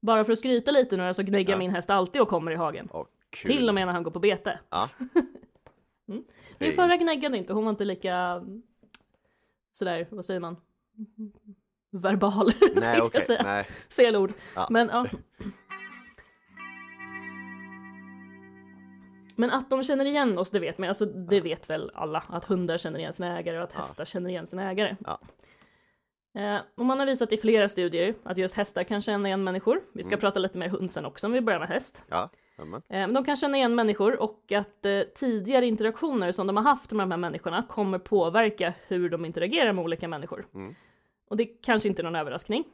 Bara för att skryta lite nu så gnägger Ja. min häst alltid och kommer i hagen. Kul. Till och med när han går på bete. Ja. Min Fint. förra gnäggade inte, hon var inte lika sådär, vad säger man? Verbal, Nej tänkte jag säga. nej. Fel ord. Ja. Men ja. Men att de känner igen oss, det vet man. Alltså det vet väl alla. Att hundar känner igen sina ägare och att Ja. hästar känner igen sina ägare. Ja. Eh, och man har visat i flera studier att just hästar kan känna igen människor. Vi ska Mm. prata lite mer hund sen också om vi börjar med häst. Ja, amen. Eh, men de kan känna igen människor och att eh, tidigare interaktioner som de har haft med de här människorna kommer påverka hur de interagerar med olika människor. Mm. Och det kanske inte är någon överraskning.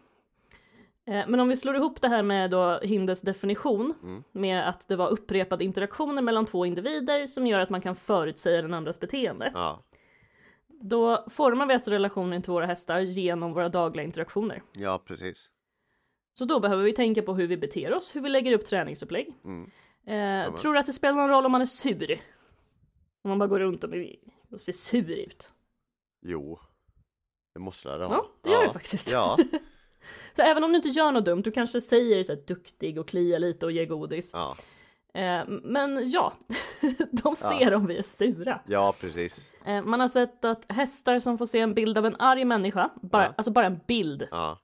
Eh, men om vi slår ihop det här med då Hindes definition Mm. med att det var upprepade interaktioner mellan två individer som gör att man kan förutsäga den andras beteende. Ja, Då formar vi alltså relationen till våra hästar genom våra dagliga interaktioner. ja precis. Så då behöver vi tänka på hur vi beter oss, hur vi lägger upp träningsupplägg. Mm. Eh, tror du att det spelar någon roll om man är sur? Om man bara går runt och, och ser sur ut? Jo. Det måste det Ja, ha. det gör det faktiskt. Ja, Så även om du inte gör något dumt, du kanske säger så här duktig och kliar lite och ger godis. ja, men ja, de ser om vi är sura. ja precis. Eh, man har sett att hästar som får se en bild av en arg människa, bara, Ja. alltså bara en bild, Ja.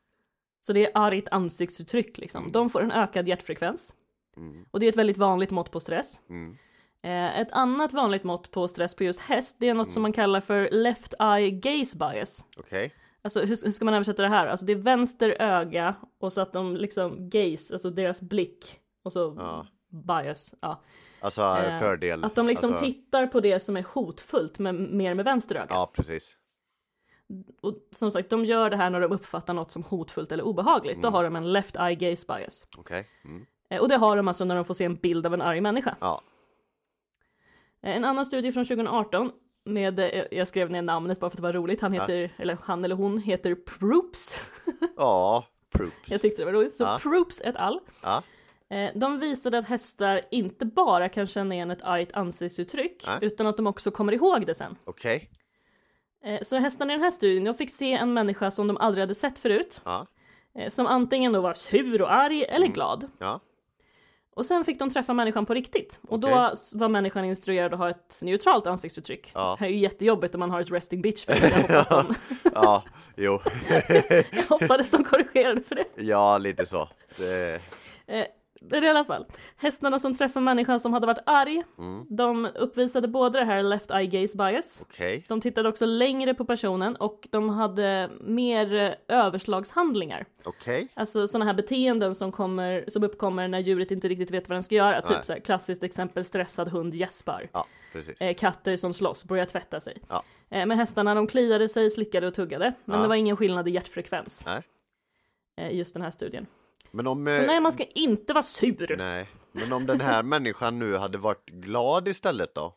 så det är argt ansiktsuttryck liksom, Mm. de får en ökad hjärtfrekvens. Mm. Och det är ett väldigt vanligt mått på stress. Mm. Eh, ett annat vanligt mått på stress på just häst, det är något som man kallar för left eye gaze bias. Okej. Alltså hur, hur ska man översätta det här? Alltså det är vänster öga och så att de liksom gaze, alltså deras blick och så Ja. Bias. Ja. Alltså Eh, fördel. Att de liksom alltså, tittar på det som är hotfullt med, mer med vänster öga. Ja, precis. Och som sagt, de gör det här när de uppfattar något som hotfullt eller obehagligt. Då Mm. har de en left eye gaze bias. Okej. Mm. Eh, och det har de alltså när de får se en bild av en arg människa. Ja. Eh, En annan studie från 2018 med, jag skrev ner namnet bara för att det var roligt, han heter, eller han eller hon heter Proops. Ja, Proops. jag tyckte det var roligt. Så Ja. Proops et al. Ja. Eh, De visade att hästar inte bara kan känna igen ett argt ansiktsuttryck, Nej. utan att de också kommer ihåg det sen. Okej. Eh, Så hästarna i den här studien, de fick se en människa som de aldrig hade sett förut, Ja. eh, som antingen då var sur och arg eller glad. Ja. Och sen fick de träffa människan på riktigt. Och då Okej. s- var människan instruerad att ha ett neutralt ansiktsuttryck. Ja. Det här är ju jättejobbigt om man har ett resting bitch face. Jag hoppas, de, Ja. Jo. jag hoppades de korrigerade för det. ja, lite så. Det... Men i alla fall, hästarna som träffade människan som hade varit arg, Mm. de uppvisade både det här left eye gaze bias, Okej. de tittade också längre på personen och de hade mer eh, överslagshandlingar. Okej. Alltså sådana här beteenden som, kommer, som uppkommer när djuret inte riktigt vet vad den ska göra. Nej. Typ så här, klassiskt exempel stressad hund gäspar. Ja. Eh, katter som slåss, börjar tvätta sig. Ja. Eh, men hästarna de kliade sig, slickade och tuggade. Men Ja. det var ingen skillnad i hjärtfrekvens. Nej. Eh, just den här studien. Men om... Så eh, nej, man ska inte vara sur. Nej. Men om den här människan nu hade varit glad istället då?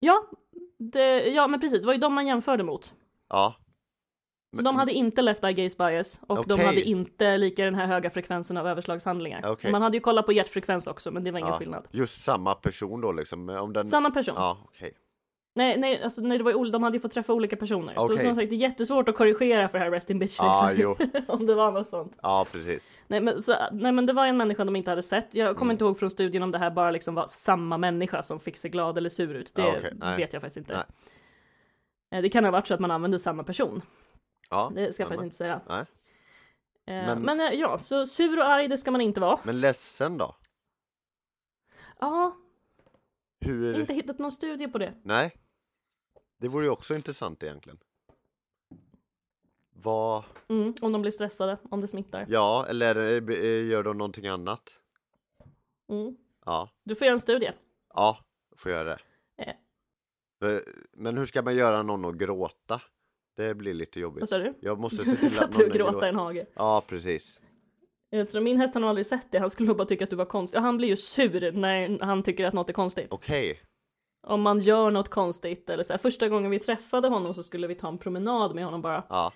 Ja, det, ja, men precis. Det var ju de man jämförde mot. Ja. Så de hade inte left eye gaze bias och de Okej. hade inte lika den här höga frekvensen av överslagshandlingar. Okej. Man hade ju kollat på hjärtfrekvens också, men det var ingen Ja. skillnad. Just samma person då liksom? Om den... Samma person. Ja, okej. Nej, nej, alltså, nej, det var ju, de hade ju fått träffa olika personer. Så Okej. som sagt, det är jättesvårt att korrigera för det här resting bitch Ja, face, jo. om det var något sånt. Ja, precis. Nej men, så, nej men det var en människa de inte hade sett. Jag kommer Mm. inte ihåg från studien om det här bara liksom var samma människa som fick se glad eller sur ut. Det okej. Nej. vet jag faktiskt inte. Nej. Eh, Det kan ha varit så att man använde samma person. Ja. Det ska jag faktiskt inte säga. Nej. Eh, Men- Men, eh, ja, så sur och arg det ska man inte vara. Men ledsen då? Ja, Hur? inte hittat någon studie på det. Nej. Det vore ju också intressant egentligen. Vad? Mm, om de blir stressade, om det smittar. Ja, eller eh, gör de någonting annat? Mm. Ja. Du får göra en studie. Ja, får göra det. Eh. Men hur ska man göra någon att gråta? Det blir lite Vad jobbigt. sa du? Jag måste se till att någon gråta i en hage? Ja, precis. Jag tror min häst han har aldrig sett det, han skulle nog bara tycka att du var konstig. Han blir ju sur när han tycker att något är konstigt. Okej. Om man gör något konstigt eller så här. Första gången vi träffade honom så skulle vi ta en promenad med honom bara. Ja.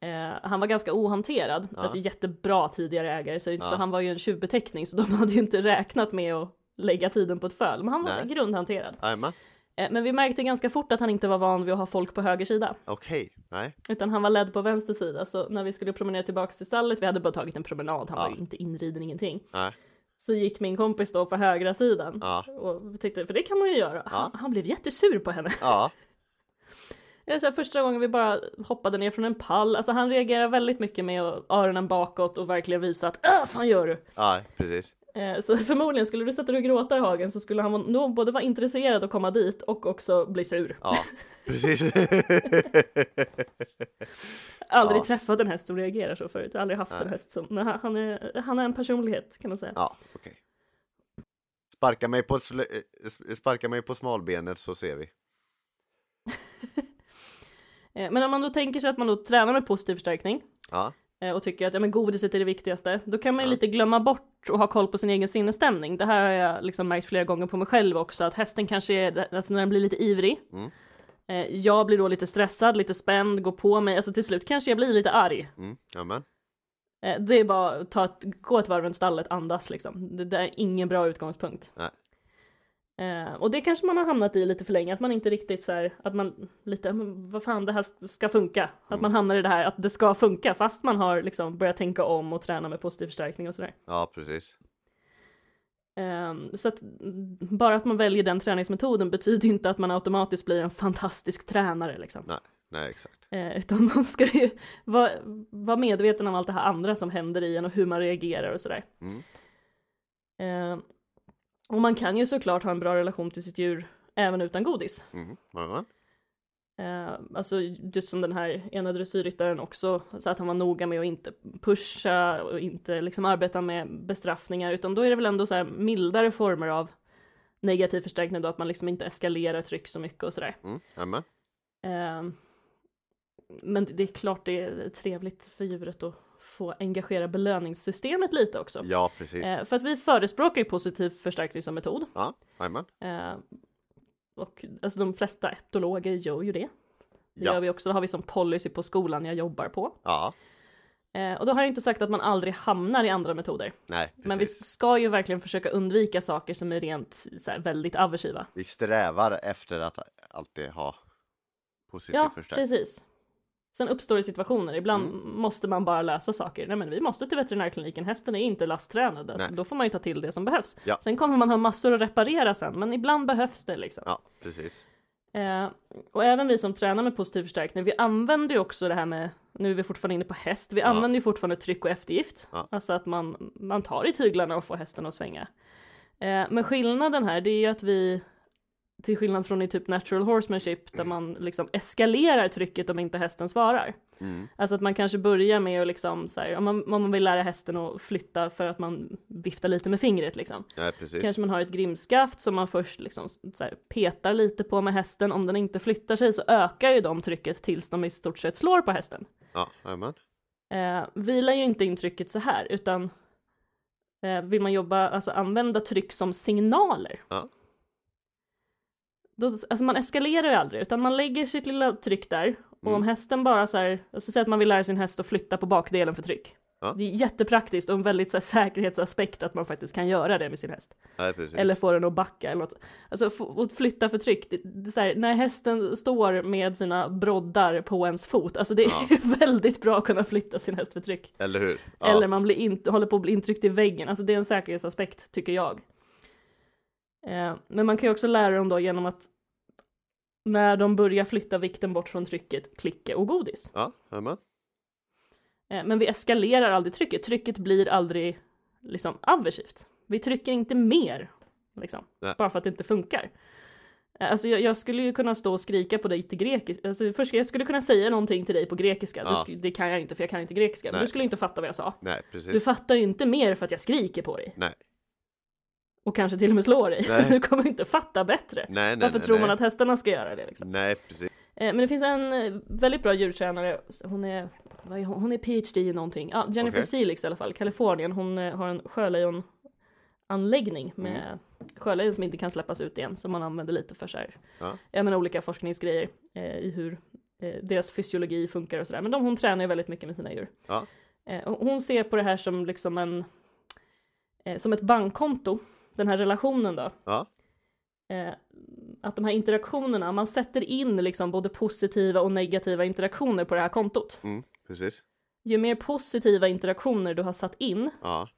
Eh, han var ganska ohanterad, Ja. alltså jättebra tidigare ägare så, så Ja. han var ju en tjuvbeteckning så de hade ju inte räknat med att lägga tiden på ett föl. Men han var så Nej. grundhanterad. Jajamän. Eh, men vi märkte ganska fort att han inte var van vid att ha folk på höger sida. Okej. Nej. Utan han var ledd på vänster sida. Så när vi skulle promenera tillbaka till stallet, vi hade bara tagit en promenad, han Ja. var ju inte inriden, ingenting. Nej. Så gick min kompis då på högra sidan. Ja. Och tyckte, för det kan man ju göra. Ja. Han, han blev jättesur på henne. Ja. Så här, första gången vi bara hoppade ner från en pall, alltså han reagerar väldigt mycket med öronen bakåt och verkligen visa att äh, fan gör du? Ja, precis. Eh, Så förmodligen skulle du sätta dig och gråta i hagen så skulle han nog både vara intresserad att komma dit och också bli sur. Ja, precis. Aldrig Ja. träffat en häst som reagerar så förut, aldrig haft en Nej. häst som, men han- är, han är en personlighet kan man säga. Ja, okej. Sparka mig på eh, sparka mig på smalbenet så ser vi. Eh, Men om man då tänker sig att man då tränar med positiv förstärkning Ja, och tycker att ja, men godiset är det viktigaste, då kan man ju Ja. lite glömma bort och ha koll på sin egen sinnesstämning. Det här har jag liksom märkt flera gånger på mig själv också, att hästen kanske är, alltså när den blir lite ivrig, Mm. eh, jag blir då lite stressad, lite spänd, går på mig, alltså till slut kanske jag blir lite arg. mm, amen. Eh, Det är bara att ta ett, gå ett varv runt stallet, andas liksom. Det, det är ingen bra utgångspunkt. Nej. Eh, och det kanske man har hamnat i lite för länge, att man inte riktigt så här, att man lite, vad fan det här ska funka. Att Mm. man hamnar i det här att det ska funka fast man har liksom börjat tänka om och träna med positiv förstärkning och sådär. Ja, precis. Eh, så att bara att man väljer den träningsmetoden betyder inte att man automatiskt blir en fantastisk tränare liksom. Nej, exakt. Eh, utan man ska ju vara, vara medveten om allt det här andra som händer i en och hur man reagerar och sådär. Mm. Eh, och man kan ju såklart ha en bra relation till sitt djur även utan godis. Mm, amen. Eh, alltså just som den här ena dressyrryttaren också, så att han var noga med att inte pusha och inte liksom arbeta med bestraffningar, utan då är det väl ändå så här mildare former av negativ förstärkning då, att man liksom inte eskalerar tryck så mycket och sådär. Mm. Eh, men det är klart det är trevligt för djuret att få engagera belöningssystemet lite också. Ja, precis. Eh, för att vi förespråkar ju positiv förstärkning som metod. Ja, amen. Eh, och alltså de flesta etologer gör ju det. Det Ja. gör vi också, det har vi som policy på skolan jag jobbar på. Ja, Eh, och då har jag inte sagt att man aldrig hamnar i andra metoder. nej, precis. Men vi ska ju verkligen försöka undvika saker som är rent så här, väldigt aversiva. Vi strävar efter att alltid ha positiv Ja, förstärkning. precis. Sen uppstår det situationer, ibland Mm. måste man bara lösa saker. Nej men vi måste till veterinärkliniken, hästen är inte lasttränad. Nej. då får man ju ta till det som behövs. Ja. Sen kommer man ha massor att reparera sen, men ibland behövs det liksom. Ja, precis. Eh, och även vi som tränar med positiv förstärkning, vi använder ju också det här med, nu är vi fortfarande inne på häst, vi Ja. använder ju fortfarande tryck och eftergift. Ja. Alltså att man, man tar i tyglarna och får hästen att svänga. Eh, men skillnaden här, det är ju att vi, till skillnad från i typ natural horsemanship, där man liksom eskalerar trycket om inte hästen svarar. Mm. Alltså att man kanske börjar med att liksom så här, om man, om man vill lära hästen att flytta för att man viftar lite med fingret liksom. Ja, precis. Kanske man har ett grimskaft som man först liksom så här petar lite på med hästen. Om den inte flyttar sig så ökar ju de trycket tills de i stort sett slår på hästen. Ja, amen. Eh, vi lär ju inte in trycket så här utan eh, vill man jobba, alltså använda tryck som signaler. Ja. Då, alltså man eskalerar ju aldrig utan man lägger sitt lilla tryck där och Mm. om hästen bara så här, alltså säg att man vill lära sin häst att flytta på bakdelen för tryck. Ja. Det är jättepraktiskt och en väldigt så här, säkerhetsaspekt att man faktiskt kan göra det med sin häst. Ja. Eller få den att backa eller något. Alltså att flytta för tryck. Det, det här, när hästen står med sina broddar på ens fot. Alltså det är Ja. väldigt bra att kunna flytta sin häst för tryck. Eller hur? Eller man blir in, håller på att bli intryckt i väggen. Alltså det är en säkerhetsaspekt tycker jag. Eh, men man kan ju också lära dem då genom att när de börjar flytta vikten bort från trycket, klicka och godis. Ja, amen. Eh, Men vi eskalerar aldrig trycket. Trycket blir aldrig liksom aversivt. Vi trycker inte mer, liksom, Nej. bara för att det inte funkar. Eh, Alltså jag, jag skulle ju kunna stå och skrika på dig till grekiska. Alltså först, jag skulle kunna säga någonting till dig på grekiska. Du Ja. sk- det kan jag inte för jag kan inte grekiska. Men Nej. du skulle inte fatta vad jag sa. Nej, precis. Du fattar ju inte mer för att jag skriker på dig. Nej. Och kanske till och med slår dig. Nej. Du kommer inte fatta bättre. Nej, nej, Varför tror man att hästarna ska göra det liksom? Nej, precis. Eh, Men det finns en eh, väldigt bra djurtränare, hon är, är hon? hon är PhD i någonting, ja, Jennifer Okej. Selix i alla fall, Kalifornien, hon eh, har en sjölejonanläggning med sjölejon som inte kan släppas ut igen, som man använder lite för så här, Ja. ja men olika forskningsgrejer eh, i hur eh, deras fysiologi funkar och sådär, men de, hon tränar ju väldigt mycket med sina djur. Ja. Eh, hon ser på det här som liksom en, som ett bankkonto, den här relationen då. Ja. Eh, att de här interaktionerna, man sätter in liksom både positiva och negativa interaktioner på det här kontot. Mm, precis. Ju mer positiva interaktioner du har satt in, Ja.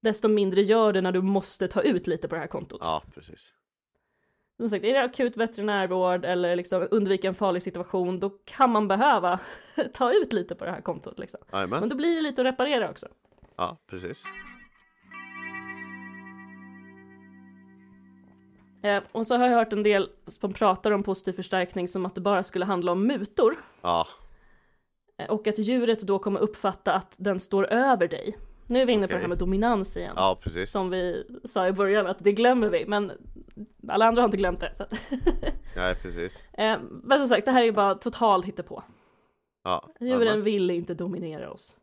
desto mindre gör det när du måste ta ut lite på det här kontot. Ja, precis. Som sagt, är det akut veterinärvård eller liksom undvika en farlig situation, då kan man behöva ta ut lite på det här kontot liksom. Men Jajamän. då blir det lite att reparera också. Ja, precis. Eh, och så har jag hört en del som pratar om positiv förstärkning som att det bara skulle handla om mutor. Ja, Eh, Och att djuret då kommer uppfatta att den står över dig. Nu är vi inne på det här med dominans igen. ja precis. Som vi sa i början att det glömmer vi, men alla andra har inte glömt det. Så. att- Ja, precis. Eh, men som sagt, det här är ju bara totalt hittepå. Ja, Djuren jajamän. vill inte dominera oss.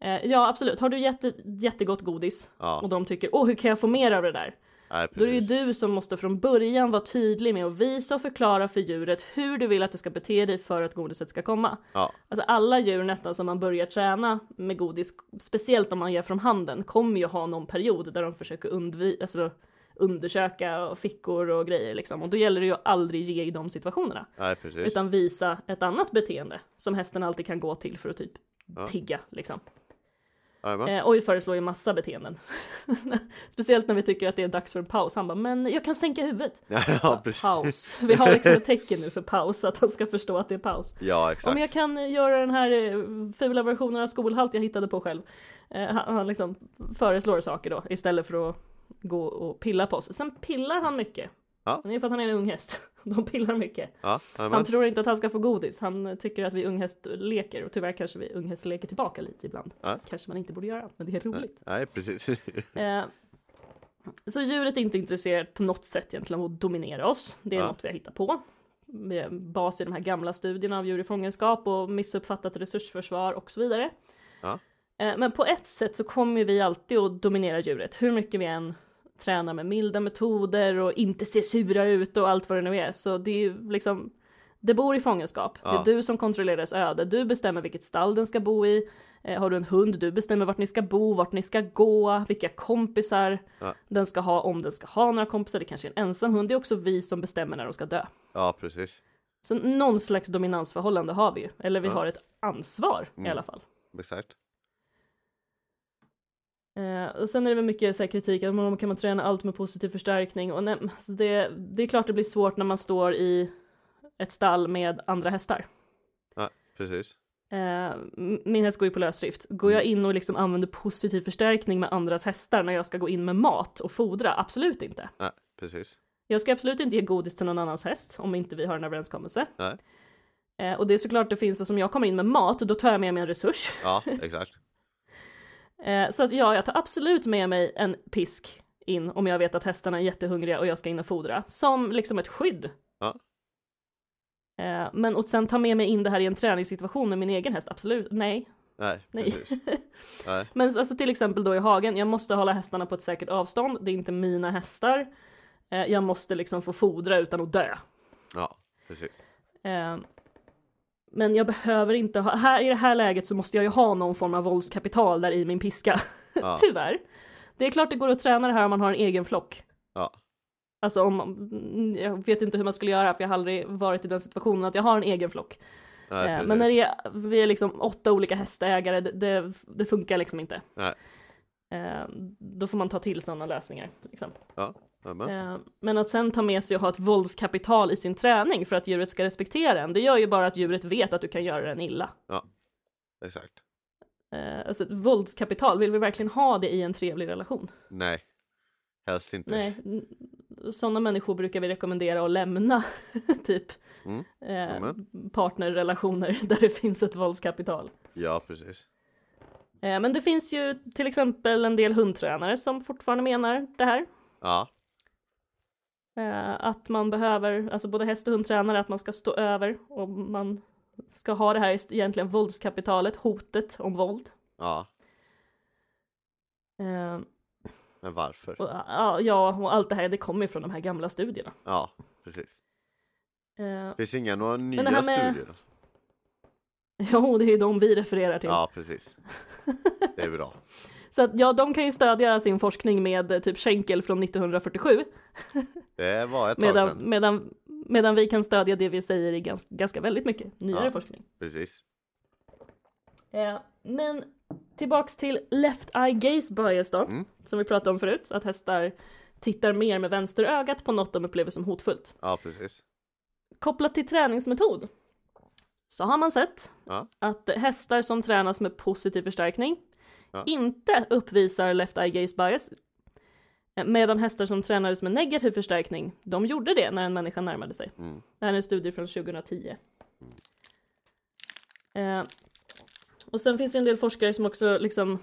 Eh, ja, absolut. Har du jätte, jättegott godis och Ja, de tycker åh, hur kan jag få mer av det där? Nej, Då är det ju du som måste från början vara tydlig med att visa och förklara för djuret hur du vill att det ska bete dig för att godiset ska komma. Ja, Alltså alla djur nästan som man börjar träna med godis, speciellt om man ger från handen, kommer ju ha någon period där de försöker undvika, alltså undersöka fickor och grejer liksom. Och då gäller det ju att aldrig ge i de situationerna. nej. Utan visa ett annat beteende som hästen alltid kan gå till för att typ Ja. tigga liksom. Eh, och vi föreslår ju massa beteenden. Speciellt när vi tycker att det är dags för en paus. Han bara, men jag kan sänka huvudet. Ja, precis. Paus. Vi har liksom ett tecken nu för paus, att han ska förstå att det är paus. Ja, Om exakt. jag kan eh, göra den här eh, fula versionen av skolhalt jag hittade på själv. Eh, han, han liksom föreslår saker då istället för att gå och pilla på oss. Sen pillar han mycket. Ja. Det är för att han är en ung häst. De pillar mycket. Ja, Han tror inte att han ska få godis. Han tycker att vi unghästleker och tyvärr kanske vi unghästleker tillbaka lite ibland. Ja. Kanske man inte borde göra, men det är roligt. Nej, precis. Eh, så djuret är inte intresserat på något sätt egentligen av att dominera oss. Det är Ja. något vi har hittat på. Med bas i de här gamla studierna av djur i fångenskap och missuppfattat resursförsvar och så vidare. Ja. Eh, men på ett sätt så kommer vi alltid att dominera djuret, hur mycket vi än tränar med milda metoder och inte ser sura ut och allt vad det nu är. Så det är ju liksom, det bor i fångenskap. Ja. Det är du som kontrollerar dess öde. Du bestämmer vilket stall den ska bo i. Eh, har du en hund, du bestämmer vart ni ska bo, vart ni ska gå, vilka kompisar Ja. den ska ha, om den ska ha några kompisar. Det kanske är en ensam hund. Det är också vi som bestämmer när de ska dö. Ja, precis. Så någon slags dominansförhållande har vi ju. Eller vi Ja. har ett ansvar i Mm. alla fall. Exakt. Eh, och sen är det väl mycket så här kritik att man kan man träna allt med positiv förstärkning och nej, så det, det är klart det blir svårt när man står i ett stall med andra hästar. Ja, precis. Eh, min häst går ju på lösdrift. Går jag in och liksom använder positiv förstärkning med andras hästar när jag ska gå in med mat och fodra? Absolut inte. Nej, precis. Jag ska absolut inte ge godis till någon annans häst om inte vi har en överenskommelse. Nej. Eh, och det är såklart det finns, som jag kommer in med mat, då tar jag med mig en resurs. Ja, exakt. Eh, så att ja, jag tar absolut med mig en pisk in om jag vet att hästarna är jättehungriga och jag ska in och fodra. Som liksom ett skydd. Ja. Eh, men att sen ta med mig in det här i en träningssituation med min egen häst, absolut, nej. Nej, Nej. Nej, Men alltså till exempel då i hagen, jag måste hålla hästarna på ett säkert avstånd, det är inte mina hästar. Eh, jag måste liksom få fodra utan att dö. ja, precis. Men jag behöver inte ha, här i det här läget så måste jag ju ha någon form av våldskapital där i min piska. Ja, Tyvärr. Det är klart det går att träna det här om man har en egen flock. ja, Alltså om, mm, jag vet inte hur man skulle göra för jag har aldrig varit i den situationen att jag har en egen flock. nej, Eh, men när det är, vi är liksom åtta olika hästägare, det, det, det funkar liksom inte. Nej. Eh, då får man ta till sådana lösningar. Liksom. Ja, jajamän. Eh, men att sen ta med sig och ha ett våldskapital i sin träning för att djuret ska respektera en, det gör ju bara att djuret vet att du kan göra den illa. Exakt. Eh, alltså ett våldskapital, vill vi verkligen ha det i en trevlig relation? Nej, helst inte. Nej, sådana människor brukar vi rekommendera att lämna typ Mm, eh, partnerrelationer där det finns ett våldskapital. Ja, precis. Eh, men det finns ju till exempel en del hundtränare som fortfarande menar det här. Ja, att man behöver, alltså både häst och hundtränare, att man ska stå över och man ska ha det här egentligen våldskapitalet, hotet om våld. ja. Eh, Men varför? och, ja, och allt det här, det kommer ju från de här gamla studierna. Ja, precis. Eh, Finns inga några nya med- studier? jo, det är ju de vi refererar till. Ja, precis. Det är bra. Så att, ja, de kan ju stödja sin forskning med eh, typ Schenkel från 1947, Det var ett tag medan, sedan. medan, medan vi kan stödja det vi säger i ganska, ganska väldigt mycket nyare Ja. forskning. Precis. Eh, men Tillbaks till left eye gaze bias då, Mm. som vi pratade om förut, att hästar tittar mer med vänsterögat på något de upplever som hotfullt. Ja, precis. Kopplat till träningsmetod så har man sett Ja. att hästar som tränas med positiv förstärkning Ja. inte uppvisar left eye gaze bias. Medan hästar som tränades med negativ förstärkning, de gjorde det när en människa närmade sig. Mm. Det här är en studie från 2010. Eh, och sen finns det en del forskare som också liksom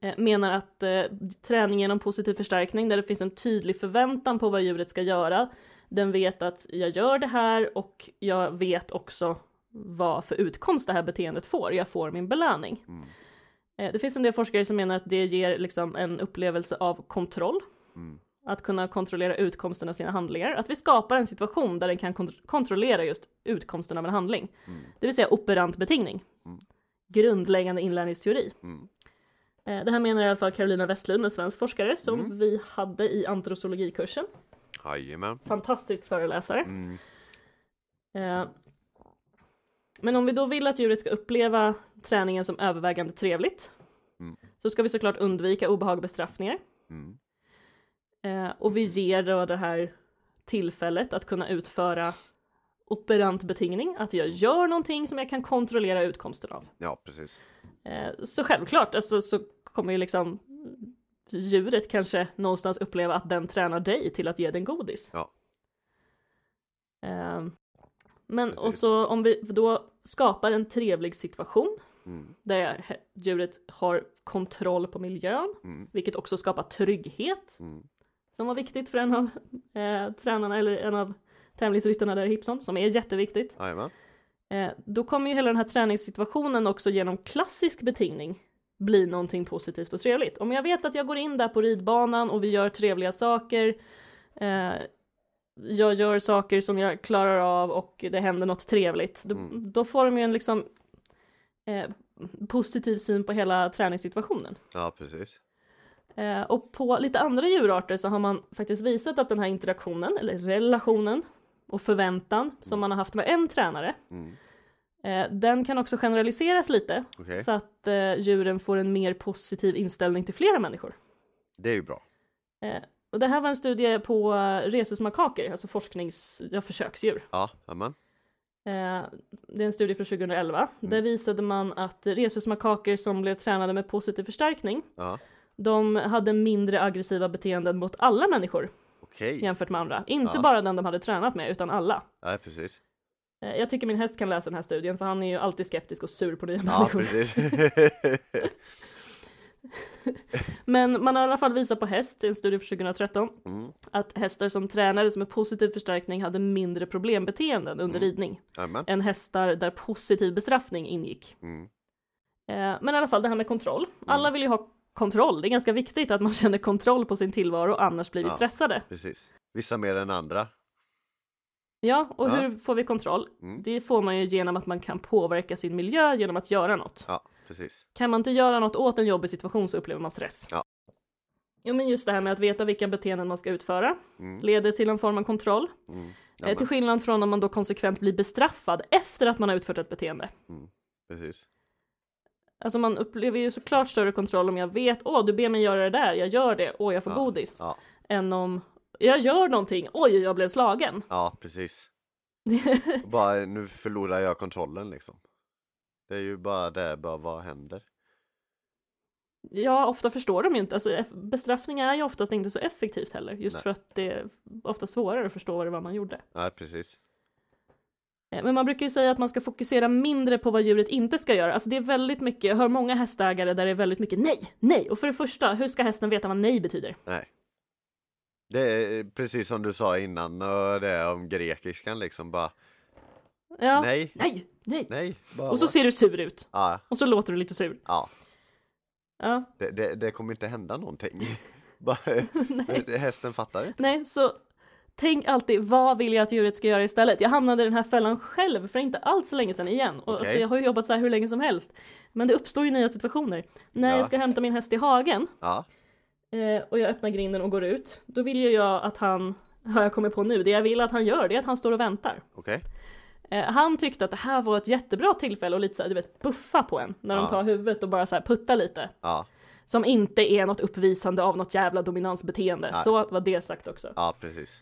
eh, menar att eh, träning genom positiv förstärkning, där det finns en tydlig förväntan på vad djuret ska göra, den vet att jag gör det här och jag vet också vad för utkomst det här beteendet får. Jag får min belöning. Mm. Eh, Det finns en del forskare som menar att det ger liksom en upplevelse av kontroll. Mm. Att kunna kontrollera utkomsten av sina handlingar. Att vi skapar en situation där den kan kont- kontrollera just utkomsten av en handling. Mm. Det vill säga operant betingning. Mm. Grundläggande inlärningsteori. Mm. Eh, Det här menar i alla fall Carolina Westlund, en svensk forskare som Mm. vi hade i antrozoologikursen. Jajamän. Fantastisk föreläsare. Men om vi då vill att djuret ska uppleva träningen som övervägande trevligt Mm. så ska vi såklart undvika obehag och bestraffningar. Mm. Eh, Och vi ger då det här tillfället att kunna utföra operant betingning, att jag gör någonting som jag kan kontrollera utkomsten av. Ja, precis. Eh, Så självklart, alltså, så kommer ju liksom djuret kanske någonstans uppleva att den tränar dig till att ge den godis. Ja. Eh, Men och Precis. så om vi då skapar en trevlig situation Mm. där djuret har kontroll på miljön, Mm. vilket också skapar trygghet, Mm. som var viktigt för en av eh, tränarna eller en av tävlingsryttarna där i Hipson, som är jätteviktigt. Jajamän. Eh, då kommer ju hela den här träningssituationen också genom klassisk betingning bli någonting positivt och trevligt. Om jag vet att jag går in där på ridbanan och vi gör trevliga saker, eh, jag gör saker som jag klarar av och det händer något trevligt, då, Mm. då får de ju en liksom eh, positiv syn på hela träningssituationen. Ja, precis. Eh, och på lite andra djurarter så har man faktiskt visat att den här interaktionen, eller relationen och förväntan som man har haft med en tränare, Mm. eh, den kan också generaliseras lite Okej. så att eh, djuren får en mer positiv inställning till flera människor. Det är ju bra. Och det här var en studie på eh, rhesusmakaker, alltså forsknings, ja, försöksdjur. Ja, jajamän. Eh, det är en studie från 2011. Mm. Där visade man att rhesusmakaker som blev tränade med positiv förstärkning, Ja, de hade mindre aggressiva beteenden mot alla människor okej. jämfört med andra. Inte Ja. bara den de hade tränat med, utan alla. Ja, precis. Eh, Jag tycker min häst kan läsa den här studien, för han är ju alltid skeptisk och sur på nya Ja, människor. precis. Men man har i alla fall visat på häst i en studie från 2013 Mm. att hästar som tränades med positiv förstärkning hade mindre problembeteenden under Mm. ridning Jajamän. än hästar där positiv bestraffning ingick. Mm. Eh, Men i alla fall det här med kontroll. Alla vill ju ha kontroll. Det är ganska viktigt att man känner kontroll på sin tillvaro, annars blir vi Ja. stressade. Precis. Vissa mer än andra. Ja, och Ja. hur får vi kontroll? Mm. Det får man ju genom att man kan påverka sin miljö genom att göra något. Ja, precis. Kan man inte göra något åt en jobbig situation så upplever man stress. Ja. Jo men just det här med att veta vilka beteenden man ska utföra Mm. leder till en form av kontroll. Mm. Eh, Jajamän. till skillnad från om man då konsekvent blir bestraffad efter att man har utfört ett beteende. Precis. Alltså man upplever ju såklart större kontroll om jag vet, åh du ber mig göra det där, jag gör det, åh jag får Ja. godis. Ja, Än om jag gör någonting, oj jag blev slagen. ja precis. Bara, nu förlorar jag kontrollen liksom. Det är ju bara det, bara vad händer? Ja, ofta förstår de ju inte, alltså bestraffning är ju oftast inte så effektivt heller, just Nej. för att det är ofta svårare att förstå vad det var man gjorde. Ja, precis. Eh, Men man brukar ju säga att man ska fokusera mindre på vad djuret inte ska göra. Alltså det är väldigt mycket, jag hör många hästägare där det är väldigt mycket nej, nej. Och för det första, hur ska hästen veta vad nej betyder? Nej. Det är precis som du sa innan och det om grekiskan liksom bara Ja, nej, nej, nej. nej. Bara, Och så ser du sur ut. Ja, Och så låter du lite sur. ja. Ja, Det, det, det kommer inte hända någonting. Bara, nej. hästen fattar inte. nej, så tänk alltid, vad vill jag att djuret ska göra istället? Jag hamnade i den här fällan själv för inte alls så länge sedan igen. Och, Okej. alltså, jag har ju jobbat så här hur länge som helst. Men det uppstår ju nya situationer. När Ja. jag ska hämta min häst i hagen Ja, eh, och jag öppnar grinden och går ut, då vill ju jag att han, har jag kommit på nu, det jag vill att han gör det är att han står och väntar. okej. Eh, han tyckte att det här var ett jättebra tillfälle att lite så här, du vet, buffa på en när de Ja. tar huvudet och bara så här putta lite. Ja, Som inte är något uppvisande av något jävla dominansbeteende. Nej. Så var det sagt också. ja precis.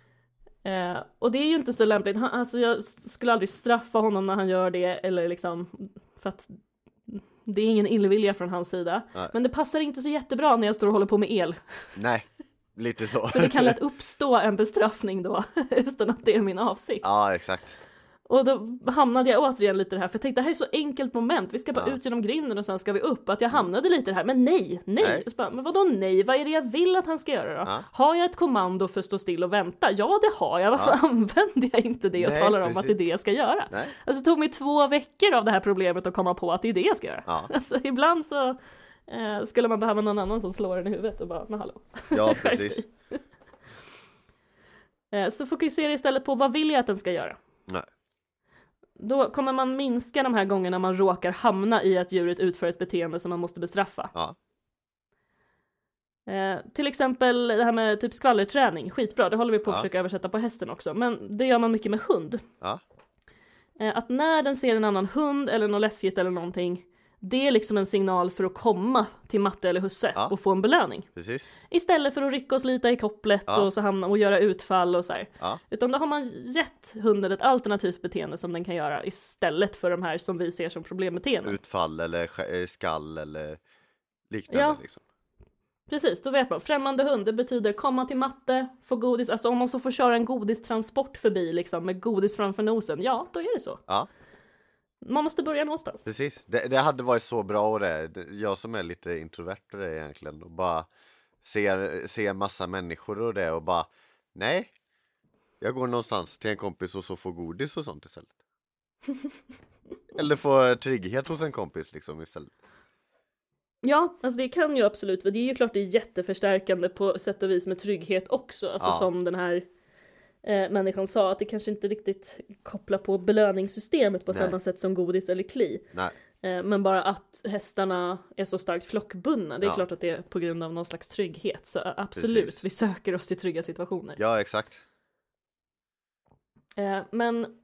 Eh, och det är ju inte så lämpligt. Han, alltså jag skulle aldrig straffa honom när han gör det eller liksom för att det är ingen illvilja från hans sida. Nej. Men det passar inte så jättebra när jag står och håller på med el. Nej, lite så. För det kan lätt uppstå en bestraffning då utan att det är min avsikt. Ja, exakt. Och då hamnade jag återigen lite i det här, för jag tänkte det här är så enkelt moment, vi ska bara Ja. ut genom grinden och sen ska vi upp. Att jag hamnade lite i det här, men nej, nej. Nej. Bara, men vadå nej, vad är det jag vill att han ska göra då? Ja. Har jag ett kommando för att stå still och vänta? Ja, det har jag. Varför använder jag inte det och Nej, talar om att precis. det är det jag ska göra? Nej. Alltså det tog mig två veckor av det här problemet att komma på att det är det jag ska göra. Ja. Alltså ibland så eh, skulle man behöva någon annan som slår en i huvudet och bara, men hallå. Ja, precis. Eh, så fokusera istället på vad vill jag att den ska göra? Nej. Då kommer man minska de här gångerna man råkar hamna i att djuret utför ett beteende som man måste bestraffa. Ja, Eh, till exempel det här med typ skvallerträning, skitbra, det håller vi på att Ja. försöka översätta på hästen också, men det gör man mycket med hund. ja, Eh, att när den ser en annan hund eller något läskigt eller någonting, det är liksom en signal för att komma till matte eller husse Ja. och få en belöning. precis. Istället för att rycka och slita i kopplet Ja. och, så hamna, och göra utfall och så här. Ja, Utan då har man gett hunden ett alternativt beteende som den kan göra istället för de här som vi ser som problembeteenden. utfall eller eh, skall eller liknande liksom. Precis, då vet man. Främmande hund, det betyder komma till matte, få godis. Alltså om man så får köra en godistransport förbi liksom med godis framför nosen, ja då är det så. Ja, Man måste börja någonstans. precis. Det, det hade varit så bra och det. Jag som är lite introvert och det egentligen och bara ser, ser massa människor och det och bara nej, jag går någonstans till en kompis och så får godis och sånt istället. Eller få trygghet hos en kompis liksom istället. Ja, alltså det kan ju absolut, det är ju klart det är jätteförstärkande på sätt och vis med trygghet också. Alltså Ja. som den här eh, människan sa, att det kanske inte riktigt kopplar på belöningssystemet på Nej. samma sätt som godis eller kli. Nej, Eh, men bara att hästarna är så starkt flockbundna, det är Ja. klart att det är på grund av någon slags trygghet. Så eh, absolut, Precis. vi söker oss till trygga situationer. ja exakt. Eh, men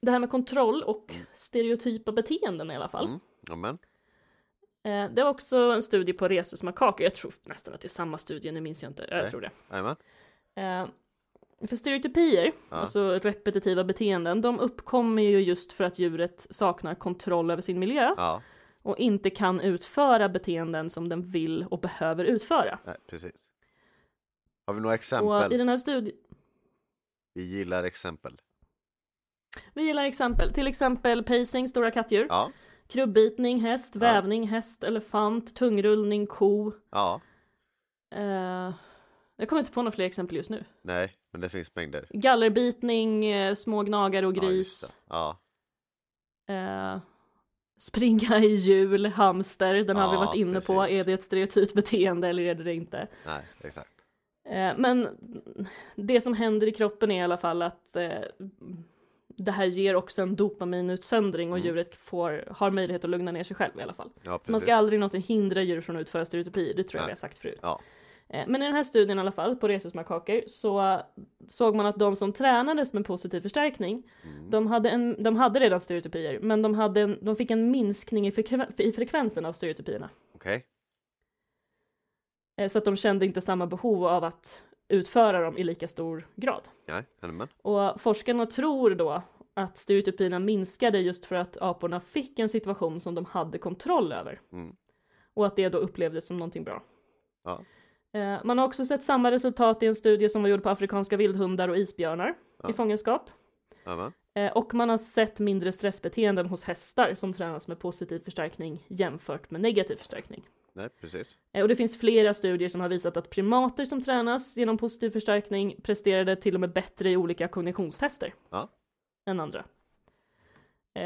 det här med kontroll och stereotypa beteenden i alla fall. Mm. Amen. Det var också en studie på rhesusmakaker, jag tror nästan att det är samma studie, nu minns jag inte, jag Nej. tror det. Amen. För stereotypier, Ja. alltså repetitiva beteenden, de uppkommer ju just för att djuret saknar kontroll över sin miljö Ja, och inte kan utföra beteenden som den vill och behöver utföra. nej, precis. Har vi några Och exempel? i den här studien, Vi gillar exempel. vi gillar exempel, till exempel pacing, stora kattdjur, Ja, krubbitning, häst, vävning, häst, elefant, tungrullning, ko. ja, Eh, jag kommer inte på några fler exempel just nu. nej, men det finns mängder. Gallerbitning, eh, små gnagare och gris. Ja, Eh, springa i hjul, hamster, den har vi varit inne på. precis. Är det ett stereotypt beteende eller är det det inte? nej, exakt. Eh, men det som händer i kroppen är i alla fall att eh, det här ger också en dopaminutsöndring och Mm. djuret får, har möjlighet att lugna ner sig själv i alla fall. Ja, man ska aldrig någonsin hindra djur från att utföra stereotypier, det tror jag Nej. vi har sagt förut. Ja, Men i den här studien i alla fall, på rhesusmakaker, så såg man att de som tränades med positiv förstärkning, Mm. de, hade en, de hade redan stereotypier, men de, hade en, de fick en minskning i, frekven, i frekvensen av stereotypierna. okej. Eh, Så att de kände inte samma behov av att utföra dem i lika stor grad. Ja. Och forskarna tror då att stereotypierna minskade just för att aporna fick en situation som de hade kontroll över. Mm. Och att det då upplevdes som någonting bra. Ja. Eh, Man har också sett samma resultat i en studie som var gjord på afrikanska vildhundar och isbjörnar Ja. i fångenskap. Jajamän. Eh, Och man har sett mindre stressbeteenden hos hästar som tränas med positiv förstärkning jämfört med negativ förstärkning. Nej, precis. Eh, Och det finns flera studier som har visat att primater som tränas genom positiv förstärkning presterade till och med bättre i olika kognitionstester Ja. än andra.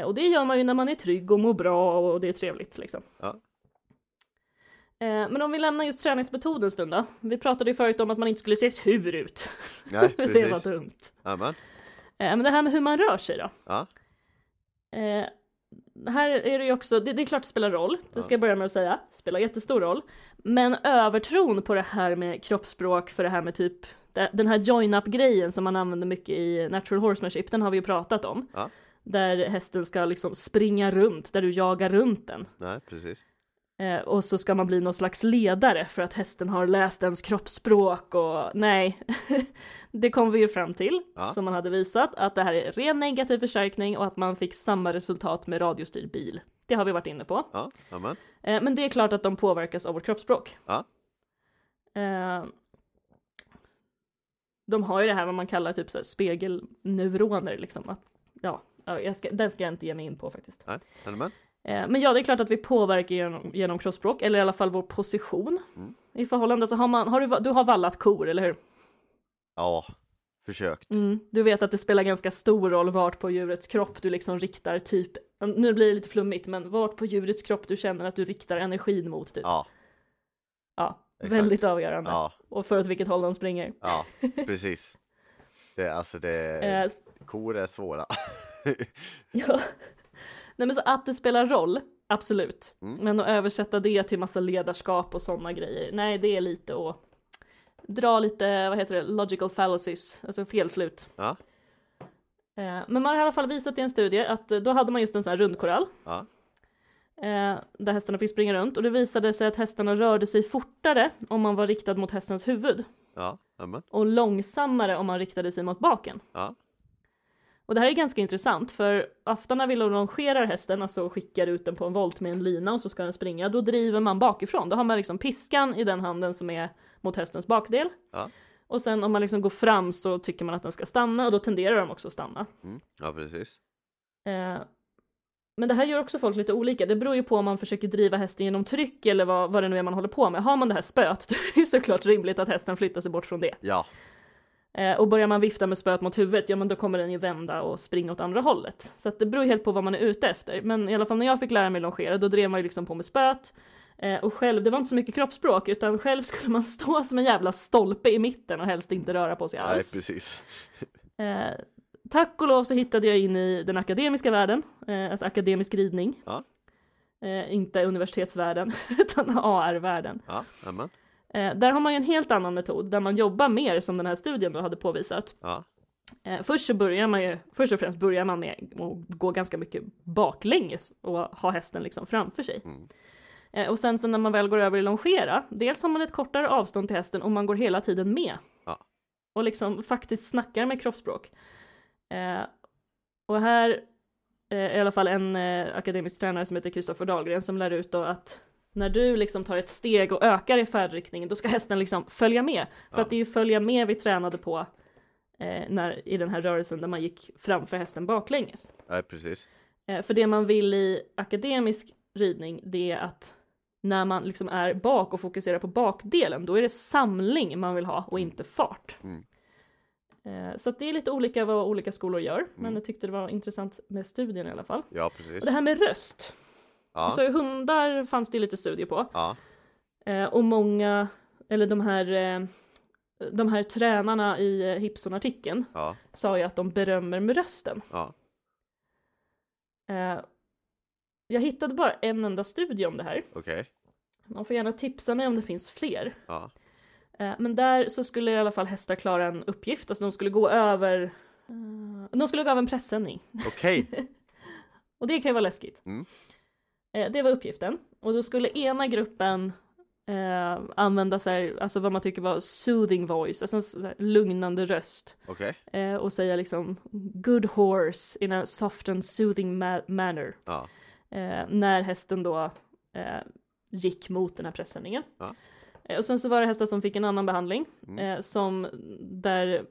Och det gör man ju när man är trygg och mår bra och det är trevligt liksom. Ja. Eh, Men om vi lämnar just träningsmetoden en stund då. Vi pratade ju förut om att man inte skulle se sur ut. Nej, det var precis. dumt. Jajamän. Eh, Men det här med hur man rör sig då. Ja, Eh, här är det ju också, det, det är klart det spelar roll, det Ja. ska jag börja med att säga, spelar jättestor roll. Men övertron på det här med kroppsspråk för det här med typ det- den här join-up grejen som man använder mycket i natural horsemanship, den har vi ju pratat om. Ja. där hästen ska liksom springa runt, där du jagar runt den. Nej, precis. Eh, och så ska man bli någon slags ledare för att hästen har läst ens kroppsspråk och nej, det kom vi ju fram till, Ja. som man hade visat, att det här är ren negativ förstärkning och att man fick samma resultat med radiostyrd bil. Det har vi varit inne på. Ja, amen. Eh, men det är klart att de påverkas av vårt kroppsspråk. Ja. Eh, de har ju det här vad man kallar typ så här spegelneuroner liksom. Att, ja, ja, jag ska, den ska jag inte ge mig in på faktiskt. Nej, amen. Eh, men ja, det är klart att vi påverkar genom, genom kroppsspråk, eller i alla fall vår position Mm. i förhållande. Så har man, har du, du har vallat kor, eller hur? Ja, försökt. Mm. Du vet att det spelar ganska stor roll vart på djurets kropp du liksom riktar typ, nu blir det lite flummigt, men vart på djurets kropp du känner att du riktar energin mot typ. Ja, Ja, exakt. väldigt avgörande. ja, Och för åt vilket håll de springer. ja, precis. Det, alltså det, Eh, kor är svåra. ja. Nej men så att det spelar roll, absolut. Mm. Men att översätta det till massa ledarskap och sådana grejer, nej det är lite att dra lite, vad heter det, logical fallacies, alltså felslut. Ja, Eh, men man har i alla fall visat i en studie att eh, då hade man just en sån här rundkorall. ja, Eh, där hästarna fick springa runt och det visade sig att hästarna rörde sig fortare om man var riktad mot hästens huvud ja, amen. och långsammare om man riktade sig mot baken. Ja, Och det här är ganska intressant för ofta när vi longerar hästen, alltså skickar ut den på en volt med en lina och så ska den springa, då driver man bakifrån. Då har man liksom piskan i den handen som är mot hästens bakdel. Ja. Och sen om man liksom går fram så tycker man att den ska stanna och då tenderar de också att stanna. mm, ja precis. Eh, men det här gör också folk lite olika. Det beror ju på om man försöker driva hästen genom tryck eller vad, vad det nu är man håller på med. Har man det här spöet, då är det såklart rimligt att hästen flyttar sig bort från det. Ja, och börjar man vifta med spöet mot huvudet, ja men då kommer den ju vända och springa åt andra hållet. Så att det beror helt på vad man är ute efter. Men i alla fall när jag fick lära mig longera, då drev man ju liksom på med spöet. Eh, och själv, det var inte så mycket kroppsspråk, utan själv skulle man stå som en jävla stolpe i mitten och helst inte röra på sig nej alls. precis. Eh, tack och lov så hittade jag in i den akademiska världen, eh, alltså akademisk ridning. Ja. Eh, inte universitetsvärlden, utan AR-världen. Ja, amen. Eh, där har man ju en helt annan metod, där man jobbar mer som den här studien då hade påvisat. Ja, Eh, först så börjar man ju, först och främst börjar man med att gå ganska mycket baklänges och ha hästen liksom framför sig. Mm. Eh, och sen så när man väl går över i longera, dels har man ett kortare avstånd till hästen och man går hela tiden med. Ja. Och liksom faktiskt snackar med kroppsspråk. Och här är i alla fall en akademisk tränare som heter Kristoffer Dahlgren som lär ut då att när du liksom tar ett steg och ökar i färdriktningen, då ska hästen liksom följa med. För Ja. att det är ju följa med vi tränade på eh, när, i den här rörelsen där man gick framför hästen baklänges. nej precis. Eh, för det man vill i akademisk ridning, det är att när man liksom är bak och fokuserar på bakdelen, då är det samling man vill ha och inte fart. Mm. Eh, så det är lite olika vad olika skolor gör, men Mm. jag tyckte det var intressant med studien i alla fall. Ja, Och precis. det här med röst, Ja, så hundar fanns det lite studier på. ja, Eh, och många, eller de här, eh, de här tränarna i eh, Hipson-artikeln ja, sa ju att de berömmer med rösten. Eh, jag hittade bara en enda studie om det här. okej. Man får gärna tipsa mig om det finns fler. Eh, men där så skulle i alla fall hästar klara en uppgift, alltså de skulle gå över eh, de skulle gå över en pressändning. okej. Och det kan ju vara läskigt. Mm. Eh, det var uppgiften. Och då skulle ena gruppen eh, använda sig, alltså vad man tycker var soothing voice, alltså en så här lugnande röst. Okej. Eh, och säga liksom good horse in a soft and soothing ma- manner. Ja, eh, när hästen då eh, gick mot den här pressändningen. Ja. Eh, och sen så var det hästar som fick en annan behandling Mm. som där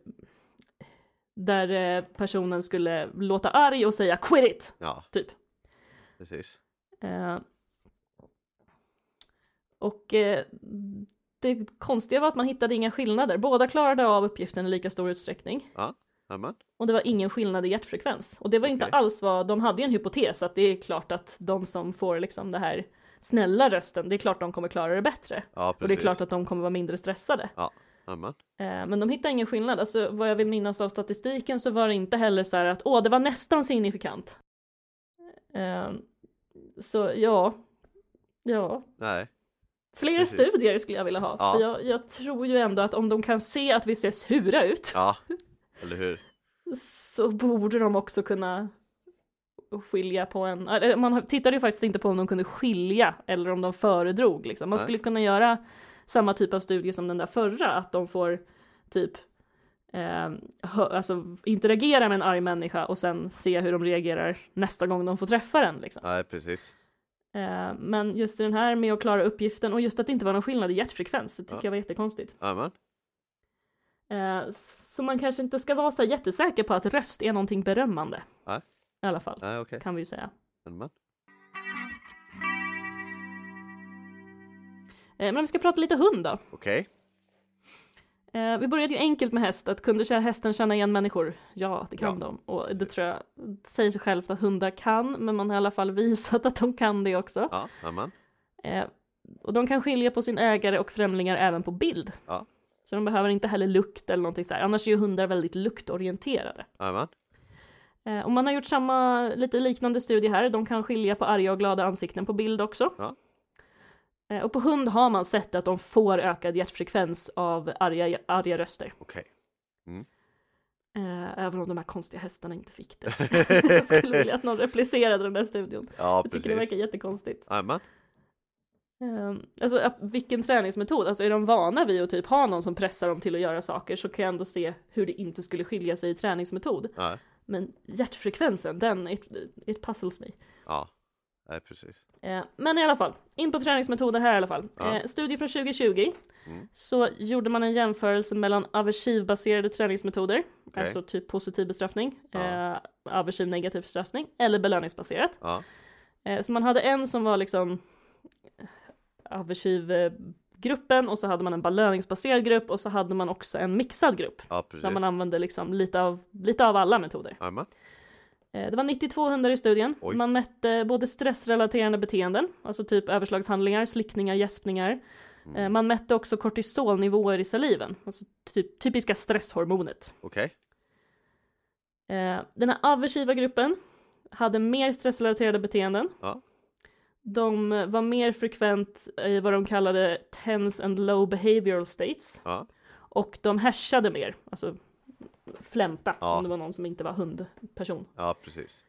där personen skulle låta arg och säga quit it, ja, typ. precis. Eh, och eh, det konstiga var att man hittade inga skillnader. Båda klarade av uppgiften i lika stor utsträckning. Amen. Och det var ingen skillnad i hjärtfrekvens. Och det var inte Okej. alls vad, de hade ju en hypotes att det är klart att de som får liksom det här snälla rösten, det är klart de kommer klara det bättre. Ja. Och det är klart att de kommer vara mindre stressade. Amen. Eh, men de hittade ingen skillnad. Alltså vad jag vill minnas av statistiken så var det inte heller så här att åh, det var nästan signifikant. Så ja, ja, Nej, fler Precis. studier skulle jag vilja ha. Ja. För jag, jag tror ju ändå att om de kan se att vi ser sura ut ja, eller hur? så borde de också kunna skilja på en, man tittade ju faktiskt inte på om de kunde skilja eller om de föredrog liksom. Man Nej. skulle kunna göra samma typ av studie som den där förra, att de får typ eh, hö, alltså interagera med en arg människa och sen se hur de reagerar nästa gång de får träffa den liksom. Nej, precis. Eh, men just den här med att klara uppgiften och just att det inte var någon skillnad i hjärtfrekvens, det tycker Ja. jag var jättekonstigt. Jajamän. Eh, så man kanske inte ska vara så jättesäker på att röst är någonting berömmande. Nej. I alla fall, Nej, okej. kan vi ju säga. Jajamän. Eh, men vi ska prata lite hund då. Okej. Eh, vi började ju enkelt med häst, att kunde hästen känna igen människor? Ja, det kan Ja. de. Och det tror jag säger sig självt att hundar kan, men man har i alla fall visat att de kan det också. Ja, jajamän. Eh, och de kan skilja på sin ägare och främlingar även på bild. Ja. Så de behöver inte heller lukt eller någonting så här. Annars är ju hundar väldigt luktorienterade. Jajamän. Eh, och man har gjort samma, lite liknande studie här. De kan skilja på arga och glada ansikten på bild också. Ja. Eh, och på hund har man sett att de får ökad hjärtfrekvens av arga, arga röster. Okej. Eh, även om de här konstiga hästarna inte fick det. Jag skulle vilja att någon replicerade den där studion. Ja, Jag tycker det verkar jättekonstigt. Jajamän. Um, alltså vilken träningsmetod, alltså är de vana vid att typ ha någon som pressar dem till att göra saker så kan jag ändå se hur det inte skulle skilja sig i träningsmetod. Nej. Men hjärtfrekvensen, den, it, it puzzles me. Ja. Nej, precis. Eh, men i alla fall, in på träningsmetoder här i alla fall. Ja. Eh, studie från 2020 Mm. så gjorde man en jämförelse mellan aversivbaserade träningsmetoder, Okej. alltså typ positiv bestraffning, Ja. eh, aversiv negativ bestraffning, eller belöningsbaserat. Ja. Eh, så man hade en som var liksom aversiv eh, gruppen och så hade man en belöningsbaserad grupp och så hade man också en mixad grupp Ja, där man använde liksom lite av, lite av alla metoder. Eh, Det var 92 hundar i studien. Oj. Man mätte både stressrelaterande beteenden, alltså typ överslagshandlingar, slickningar, gäspningar. Mm. Eh, Man mätte också kortisolnivåer i saliven, alltså typ, typiska stresshormonet. Okej. Eh, Den här aversiva gruppen hade mer stressrelaterade beteenden. Ja. De var mer frekvent i vad de kallade tense and low behavioral states. Ja. Och de härsade mer, alltså flämta, Ja. om det var någon som inte var hundperson. Ja, precis.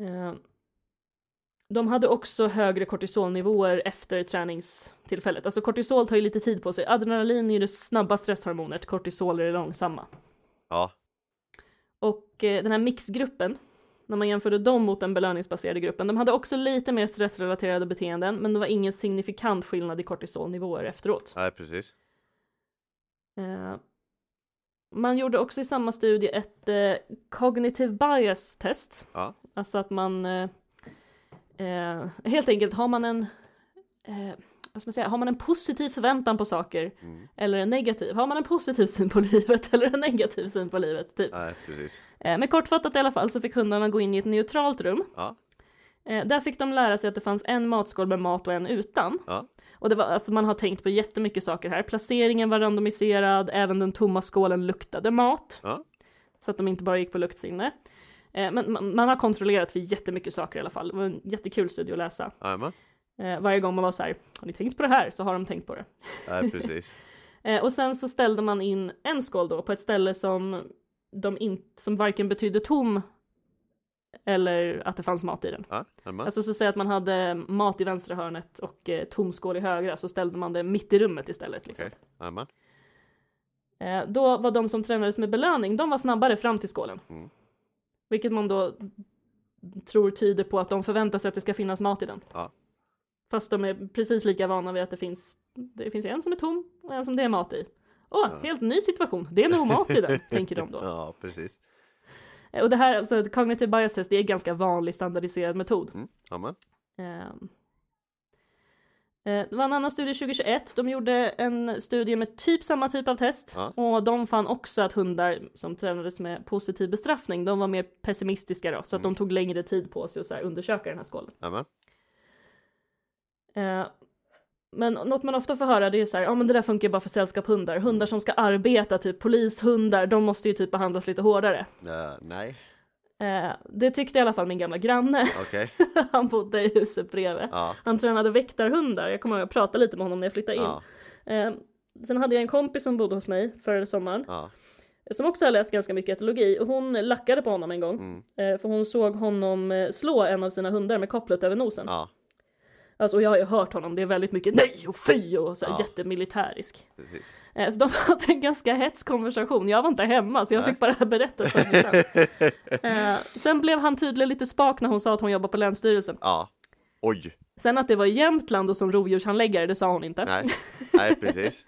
Eh, De hade också högre kortisolnivåer efter träningstillfället. Alltså kortisol tar ju lite tid på sig. Adrenalin är ju det snabba stresshormonet, kortisol är det långsamma. Ja. Och eh, den här mixgruppen, när man jämförde dem mot den belöningsbaserade gruppen, de hade också lite mer stressrelaterade beteenden, men det var ingen signifikant skillnad i kortisolnivåer efteråt. Nej, precis. Man gjorde också i samma studie ett eh, cognitive bias test. Ja. Alltså att man eh, eh, helt enkelt har man en eh, vad ska man säga, har man en positiv förväntan på saker Mm. eller en negativ? Har man en positiv syn på livet eller en negativ syn på livet? Typ. Nej, precis. Eh, men kortfattat i alla fall så fick hundarna gå in i ett neutralt rum. Ja. Eh, där fick de lära sig att det fanns en matskål med mat och en utan. Ja. Och det var, alltså man har tänkt på jättemycket saker här. Placeringen var randomiserad, även den tomma skålen luktade mat. Ja. Så att de inte bara gick på luktsinne. Eh, men man, man har kontrollerat för jättemycket saker i alla fall. Det var en jättekul studie att läsa. Eh, varje gång man var så här, har ni tänkt på det här? Så har de tänkt på det. Nej, precis. Eh, och sen så ställde man in en skål då på ett ställe som, de in, som varken betydde tom eller att det fanns mat i den. Ja. Alltså så säg att man hade mat i vänstra hörnet och eh, tom skål i högra så ställde man det mitt i rummet istället. Liksom. Jajamän. Eh, då var de som tränades med belöning, de var snabbare fram till skålen. Mm. Vilket man då tror tyder på att de förväntar sig att det ska finnas mat i den. Ja. Fast de är precis lika vana vid att det finns, det finns en som är tom och en som det är mat i. Åh, Ja. helt ny situation, det är nog mat i den, tänker de då. Ja, precis. Eh, Och det här, alltså cognitive bias test, det är en ganska vanlig standardiserad metod. Mm. Ehm. Eh, Det var en annan studie 2021. De gjorde en studie med typ samma typ av test Ja. och de fann också att hundar som tränades med positiv bestraffning, de var mer pessimistiska då, så att Mm. de tog längre tid på sig att så undersöka den här skålen. Jajamän. Men något man ofta får höra det är så här, ja men det där funkar bara för sällskapshundar. Hundar som ska arbeta, typ polishundar, de måste ju typ behandlas lite hårdare. Eh, nej. Eh, Det tyckte i alla fall min gamla granne. Okej. Han bodde i huset bredvid. Ja. Han tränade väktarhundar. Jag kommer ihåg att jag pratade lite med honom när jag flyttade in. Ja. Eh, sen hade jag en kompis som bodde hos mig förra sommaren. Ja. som också har läst ganska mycket etologi och hon lackade på honom en gång. Mm. Eh, för hon såg honom eh, slå en av sina hundar med kopplet över nosen. Ja, Alltså jag har ju hört honom, det är väldigt mycket nej och fy och så här Ja. jättemilitärisk. precis. Eh, så de hade en ganska hets konversation, jag var inte hemma så jag Nej. fick bara berätta för mig sen. Eh, sen blev han tydligen lite spak när hon sa att hon jobbar på Länsstyrelsen. Ja. Oj. Sen att det var i Jämtland och som rovdjurshandläggare, det sa hon inte. Nej. Nej, precis.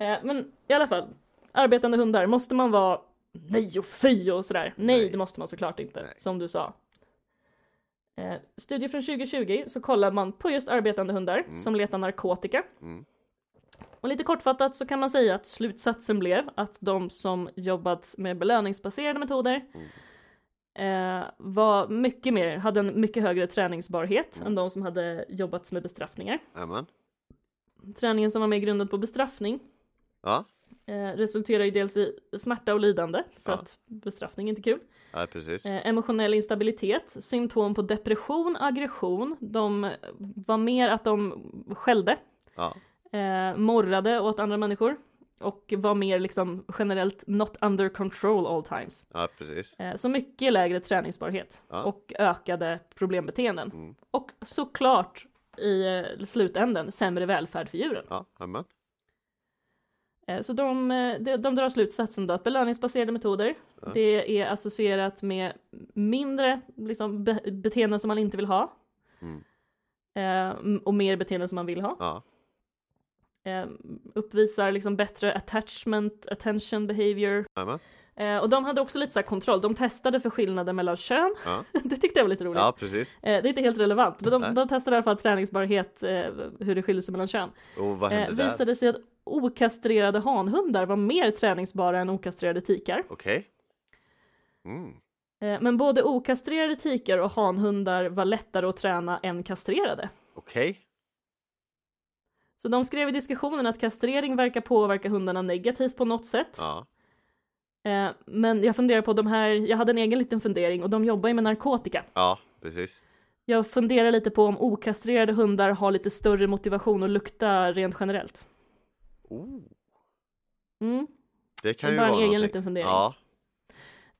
Eh, men i alla fall, arbetande hundar, måste man vara nej och fy och sådär? Nej, Nej. det måste man såklart inte, Nej. som du sa. Eh, studie från 2020 så kollar man på just arbetande hundar Mm. som letar narkotika. Mm. Och lite kortfattat så kan man säga att slutsatsen blev att de som jobbat med belöningsbaserade metoder Mm. eh, var mycket mer, hade en mycket högre träningsbarhet Mm. än de som hade jobbat med bestraffningar. Jajamän. Träningen som var mer grundad på bestraffning Ja. eh, resulterar ju dels i smärta och lidande för Ja. att bestraffning är inte kul. Ja, precis. Eh, emotionell instabilitet, symptom på depression, aggression. De var mer att de skällde, Ja. eh, morrade åt andra människor och var mer liksom generellt not under control all times. Ja, precis. Eh, så mycket lägre träningsbarhet Ja. och ökade problembeteenden. Mm. Och såklart i eh, slutänden sämre välfärd för djuren. Ja. Eh, Så de, eh, de, de drar slutsatsen då att belöningsbaserade metoder. Det är associerat med mindre liksom, be, beteenden som man inte vill ha. Mm. Eh, och mer beteenden som man vill ha. Ja. Eh, uppvisar liksom bättre attachment, attention behavior. Jajamän. Eh, och de hade också lite så kontroll, de testade för skillnader mellan kön. Ja. det tyckte jag var lite roligt. Ja, precis. Eh, det är inte helt relevant, men de, de testade i alla fall träningsbarhet, eh, hur det skiljer sig mellan kön. Och vad hände där? visade sig att okastrerade hanhundar var mer träningsbara än okastrerade tikar. Okej. Mm. Eh, men både okastrerade tikar och hanhundar var lättare att träna än kastrerade. Okej. Så de skrev i diskussionen att kastrering verkar påverka hundarna negativt på något sätt. Ja. Eh, men jag funderar på de här, jag hade en egen liten fundering och de jobbar ju med narkotika. Ja, precis. Jag funderar lite på om okastrerade hundar har lite större motivation att lukta rent generellt. Oh. Mm. Det kan Det ju bara en vara egen någonting. liten fundering. Ja.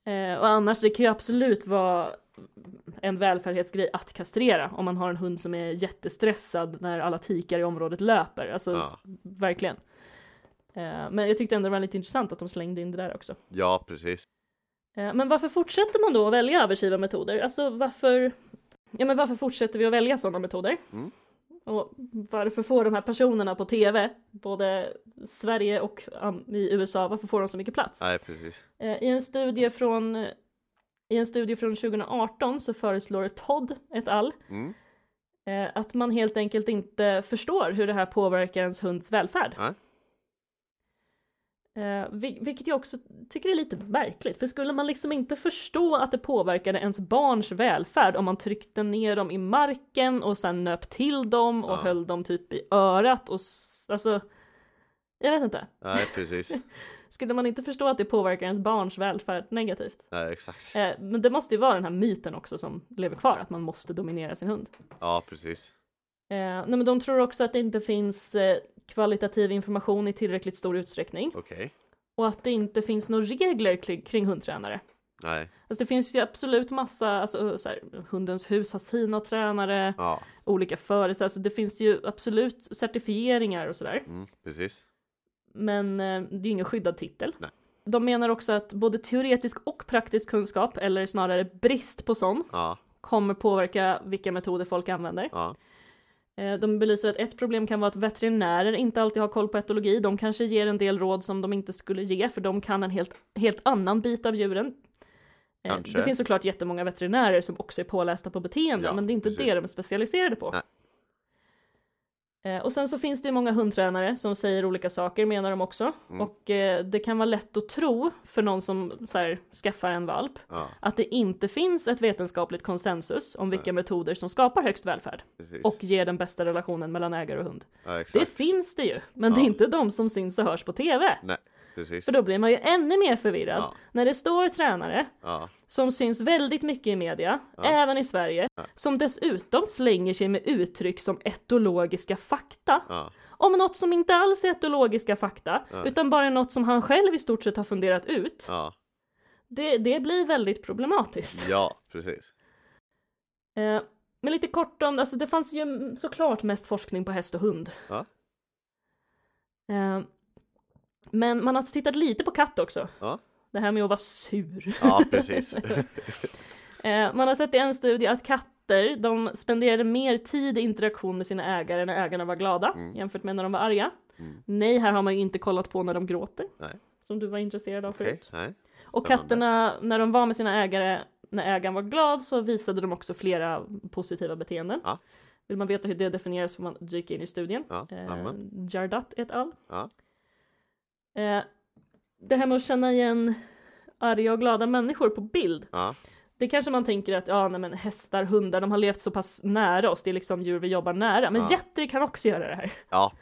Eh, och annars, det kan ju absolut vara en välfärdsgrej att kastrera om man har en hund som är jättestressad när alla tikar i området löper. Alltså Ja. verkligen. Eh, men jag tyckte ändå det var lite intressant att de slängde in det där också. Ja, precis. Eh, men varför fortsätter man då att välja aversiva metoder? Alltså varför, ja men varför fortsätter vi att välja sådana metoder? Mm. Och varför får de här personerna på TV, både Sverige och i USA, varför får de så mycket plats? Nej, precis. Eh, I en studie från i en studie från 2018 så föreslår Todd et al. Mm. eh, att man helt enkelt inte förstår hur det här påverkar ens hunds välfärd. Nej. Eh, vil- vilket jag också tycker är lite märkligt, för skulle man liksom inte förstå att det påverkade ens barns välfärd om man tryckte ner dem i marken och sen nöp till dem och Ja. höll dem typ i örat och alltså jag vet inte. Nej, precis. Skulle man inte förstå att det påverkar ens barns välfärd negativt? Nej, exakt. Eh, men det måste ju vara den här myten också som lever kvar, att man måste dominera sin hund. Ja, precis. Eh, nej, men de tror också att det inte finns eh, kvalitativ information i tillräckligt stor utsträckning Okej. och att det inte finns några regler kring, kring hundtränare. Nej. Alltså det finns ju absolut massa, alltså så här, Hundens hus har sina tränare, Ja. olika företag, alltså det finns ju absolut certifieringar och sådär. Mm, precis. Men eh, det är ju ingen skyddad titel. Nej. De menar också att både teoretisk och praktisk kunskap, eller snarare brist på sån, Ja. kommer påverka vilka metoder folk använder. Ja. Eh, De belyser att ett problem kan vara att veterinärer inte alltid har koll på etologi. De kanske ger en del råd som de inte skulle ge, för de kan en helt, helt annan bit av djuren. Eh, Kanske. Det finns såklart jättemånga veterinärer som också är pålästa på beteende, Ja, men det är inte precis. det de är specialiserade på. Nej. Eh, Och sen så finns det ju många hundtränare som säger olika saker menar de också. Mm. Och eh, det kan vara lätt att tro för någon som så här, skaffar en valp Ja, att det inte finns ett vetenskapligt konsensus om vilka metoder som skapar högst välfärd precis. och ger den bästa relationen mellan ägare och hund. ja, Det finns det ju, men det är Ja. inte de som syns och hörs på TV. Nej, precis. För då blir man ju ännu mer förvirrad Ja. när det står tränare Ja. Som syns väldigt mycket i media, Ja. även i Sverige, Ja. som dessutom slänger sig med uttryck som etologiska fakta Ja. om något som inte alls är etologiska fakta, utan bara något som han själv i stort sett har funderat ut, det, det blir väldigt problematiskt. ja precis. Eh, men lite kort om, alltså det fanns ju såklart mest forskning på häst och hund. Eh, men man har tittat lite på katt också. Det här med att vara sur. Ja, precis. Eh, man har sett i en studie att katter, de spenderade mer tid i interaktion med sina ägare när ägarna var glada Mm. jämfört med när de var arga. Mm. Nej, här har man ju inte kollat på när de gråter. Nej. Som du var intresserad av Okej, förut. nej. Och katterna, när de var med sina ägare, när ägaren var glad så visade de också flera positiva beteenden. Ja. Vill man veta hur det definieras får man dyka in i studien. Ja, Eh. Jardat et al. Ja. Eh, det här med att känna igen arga och glada människor på bild. Ja, Det kanske man tänker att ja, nej, men hästar, hundar, de har levt så pass nära oss. Det är liksom djur vi jobbar nära. Men Ja. kan också göra det här. ja.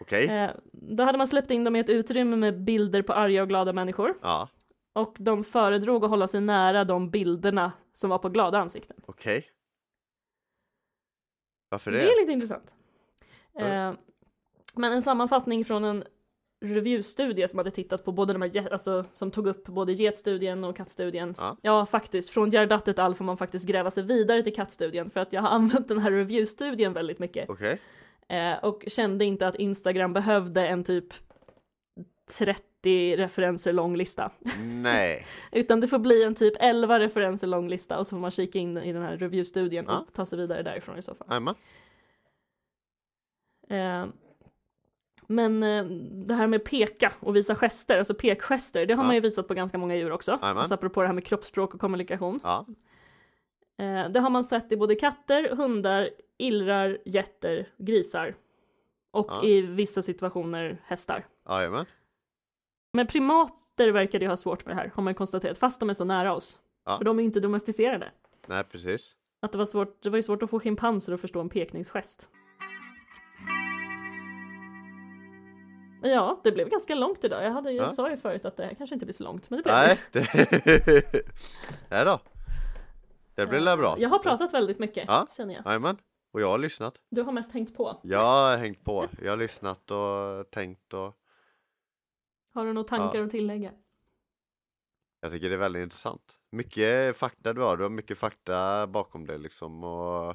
Okej. Eh, då hade man släppt in dem i ett utrymme med bilder på arga och glada människor. Ja, Och de föredrog att hålla sig nära de bilderna som var på glada ansikten. okej. Varför Det det? är lite intressant. Eh, men en sammanfattning från en reviewstudie som hade tittat på både de här, alltså som tog upp både getstudien och kattstudien. Ja. faktiskt, från Jardat et al får man faktiskt gräva sig vidare till kattstudien för att jag har använt den här reviewstudien väldigt mycket. Okej. Eh, och kände inte att Instagram behövde en typ 30 referenser lång lista. Nej. Utan det får bli en typ 11 referenser lång lista och så får man kika in i den här reviewstudien Ja. och ta sig vidare därifrån i så fall. Jajamän. Eh, men eh, det här med peka och visa gester, alltså pekgester, det har Ja. man ju visat på ganska många djur också. Alltså apropå det här med kroppsspråk och kommunikation. Ja. Eh, det har man sett i både katter, hundar, illrar, getter, grisar. Och Ja. i vissa situationer hästar. Jajamän. Men primater verkar ju ha svårt med det här, har man konstaterat, fast de är så nära oss. Ja. För de är inte domesticerade. Nej, precis. Att det var svårt, det var ju svårt att få schimpanser att förstå en pekningsgest. Ja, det blev ganska långt idag. Jag, hade, jag Ja. sa ju förut att det här kanske inte blir så långt, men det blev Nej, det. det... Nej då. Det blir väl bra. Jag har pratat väldigt mycket, Ja. känner jag. Jajamän. Och jag har lyssnat. Du har mest hängt på. Jag har hängt på. Jag har lyssnat och tänkt och Har du några tankar Ja. att tillägga? jag tycker det är väldigt intressant. Mycket fakta du har. Du har mycket fakta bakom det liksom och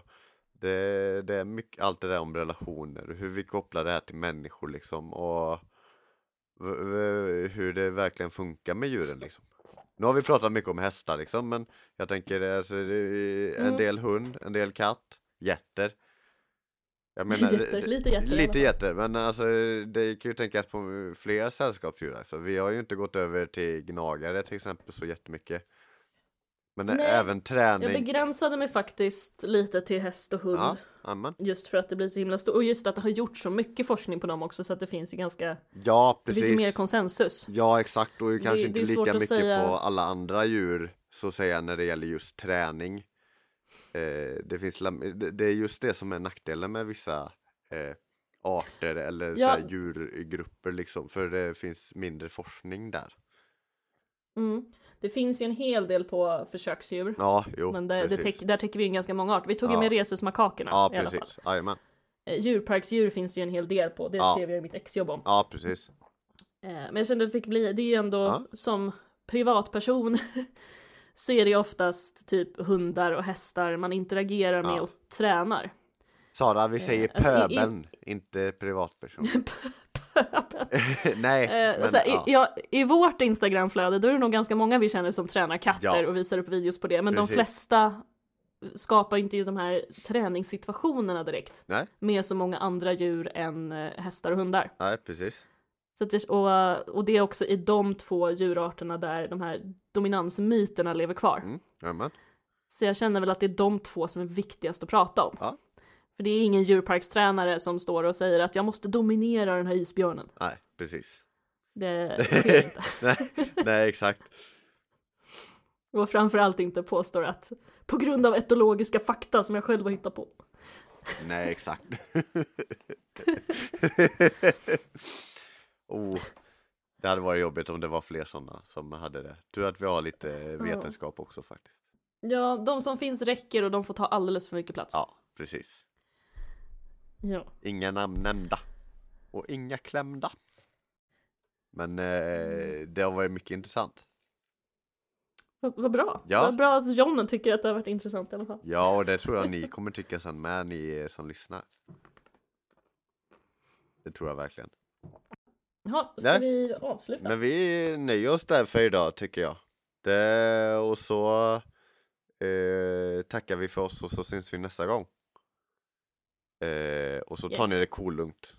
det, det är mycket, allt det där om relationer, hur vi kopplar det här till människor liksom och hur det verkligen funkar med djuren liksom. Nu har vi pratat mycket om hästar liksom men jag tänker alltså, en Mm. del hund, en del katt, getter. Jag menar, Jätter, lite alla Lite men alltså det kan ju tänkas på fler sällskapsdjur alltså. Vi har ju inte gått över till gnagare till exempel så jättemycket. Men Nej, även Jag träning. begränsade mig faktiskt lite till häst och hund. Ja, amen. Just för att det blir så himla stort. Och just att det har gjorts så mycket forskning på dem också så att det finns ju ganska, Ja, det finns mer precis. konsensus. Ja, exakt. Och Det- kanske det inte svårt lika mycket säga- på alla andra djur så att säga när det gäller just träning. Eh, det finns, det det är just det som är nackdelen med vissa eh, arter eller så Ja. här djurgrupper liksom, för det finns mindre forskning där. Mm. Det finns ju en hel del på försöksdjur. Ja, jo, men där, det precis. täck, där täcker vi in ganska många arter. Vi tog ju Ja. med rhesusmakakerna Ja, i alla fall. precis. Jajamän. Eh, Djurparksdjur finns ju en hel del på. Det Ja. skrev jag i mitt exjobb om. Ja, precis. Eh, Men jag kände att det fick bli, det är ju ändå Ja. som privatperson så är det oftast typ hundar och hästar man interagerar med Ja. och tränar. Sara, vi säger alltså, i- i- pöbeln, inte privatperson. Nej, Eh, men här, ja. i, ja, I vårt Instagramflöde då är det nog ganska många vi känner som tränar katter Ja. och visar upp videos på det. Men Precis. de flesta skapar ju inte de här träningssituationerna direkt Nej, med så många andra djur än eh, hästar och hundar. nej, precis. Så det, och, och det är också i de två djurarterna där de här dominansmyterna lever kvar. Mm. Så jag känner väl att det är de två som är viktigast att prata om. Ja. För det är ingen djurparkstränare som står och säger att jag måste dominera den här isbjörnen. Nej, precis. Det sker inte. nej, nej, exakt. Och framförallt inte påstår att på grund av etologiska fakta som jag själv har hittat på. Nej, exakt. oh, det hade varit jobbigt om det var fler sådana som hade det. Tur att vi har lite vetenskap också faktiskt. Ja, de som finns räcker och de får ta alldeles för mycket plats. Ja, precis. Ja. Inga namn nämnda. Och inga klämda. Men eh, det har varit mycket intressant. Vad, vad bra. Ja. Vad bra att John tycker att det har varit intressant i alla fall. Ja, och det tror jag ni kommer tycka sen med, ni som lyssnar. Det tror jag verkligen. Jaha, ska Nej. vi avsluta? Men vi nöjer oss där för idag tycker jag. Det, och så eh, tackar vi för oss och så syns vi nästa gång. Eh, och så tar Yes. ni det cool lugnt.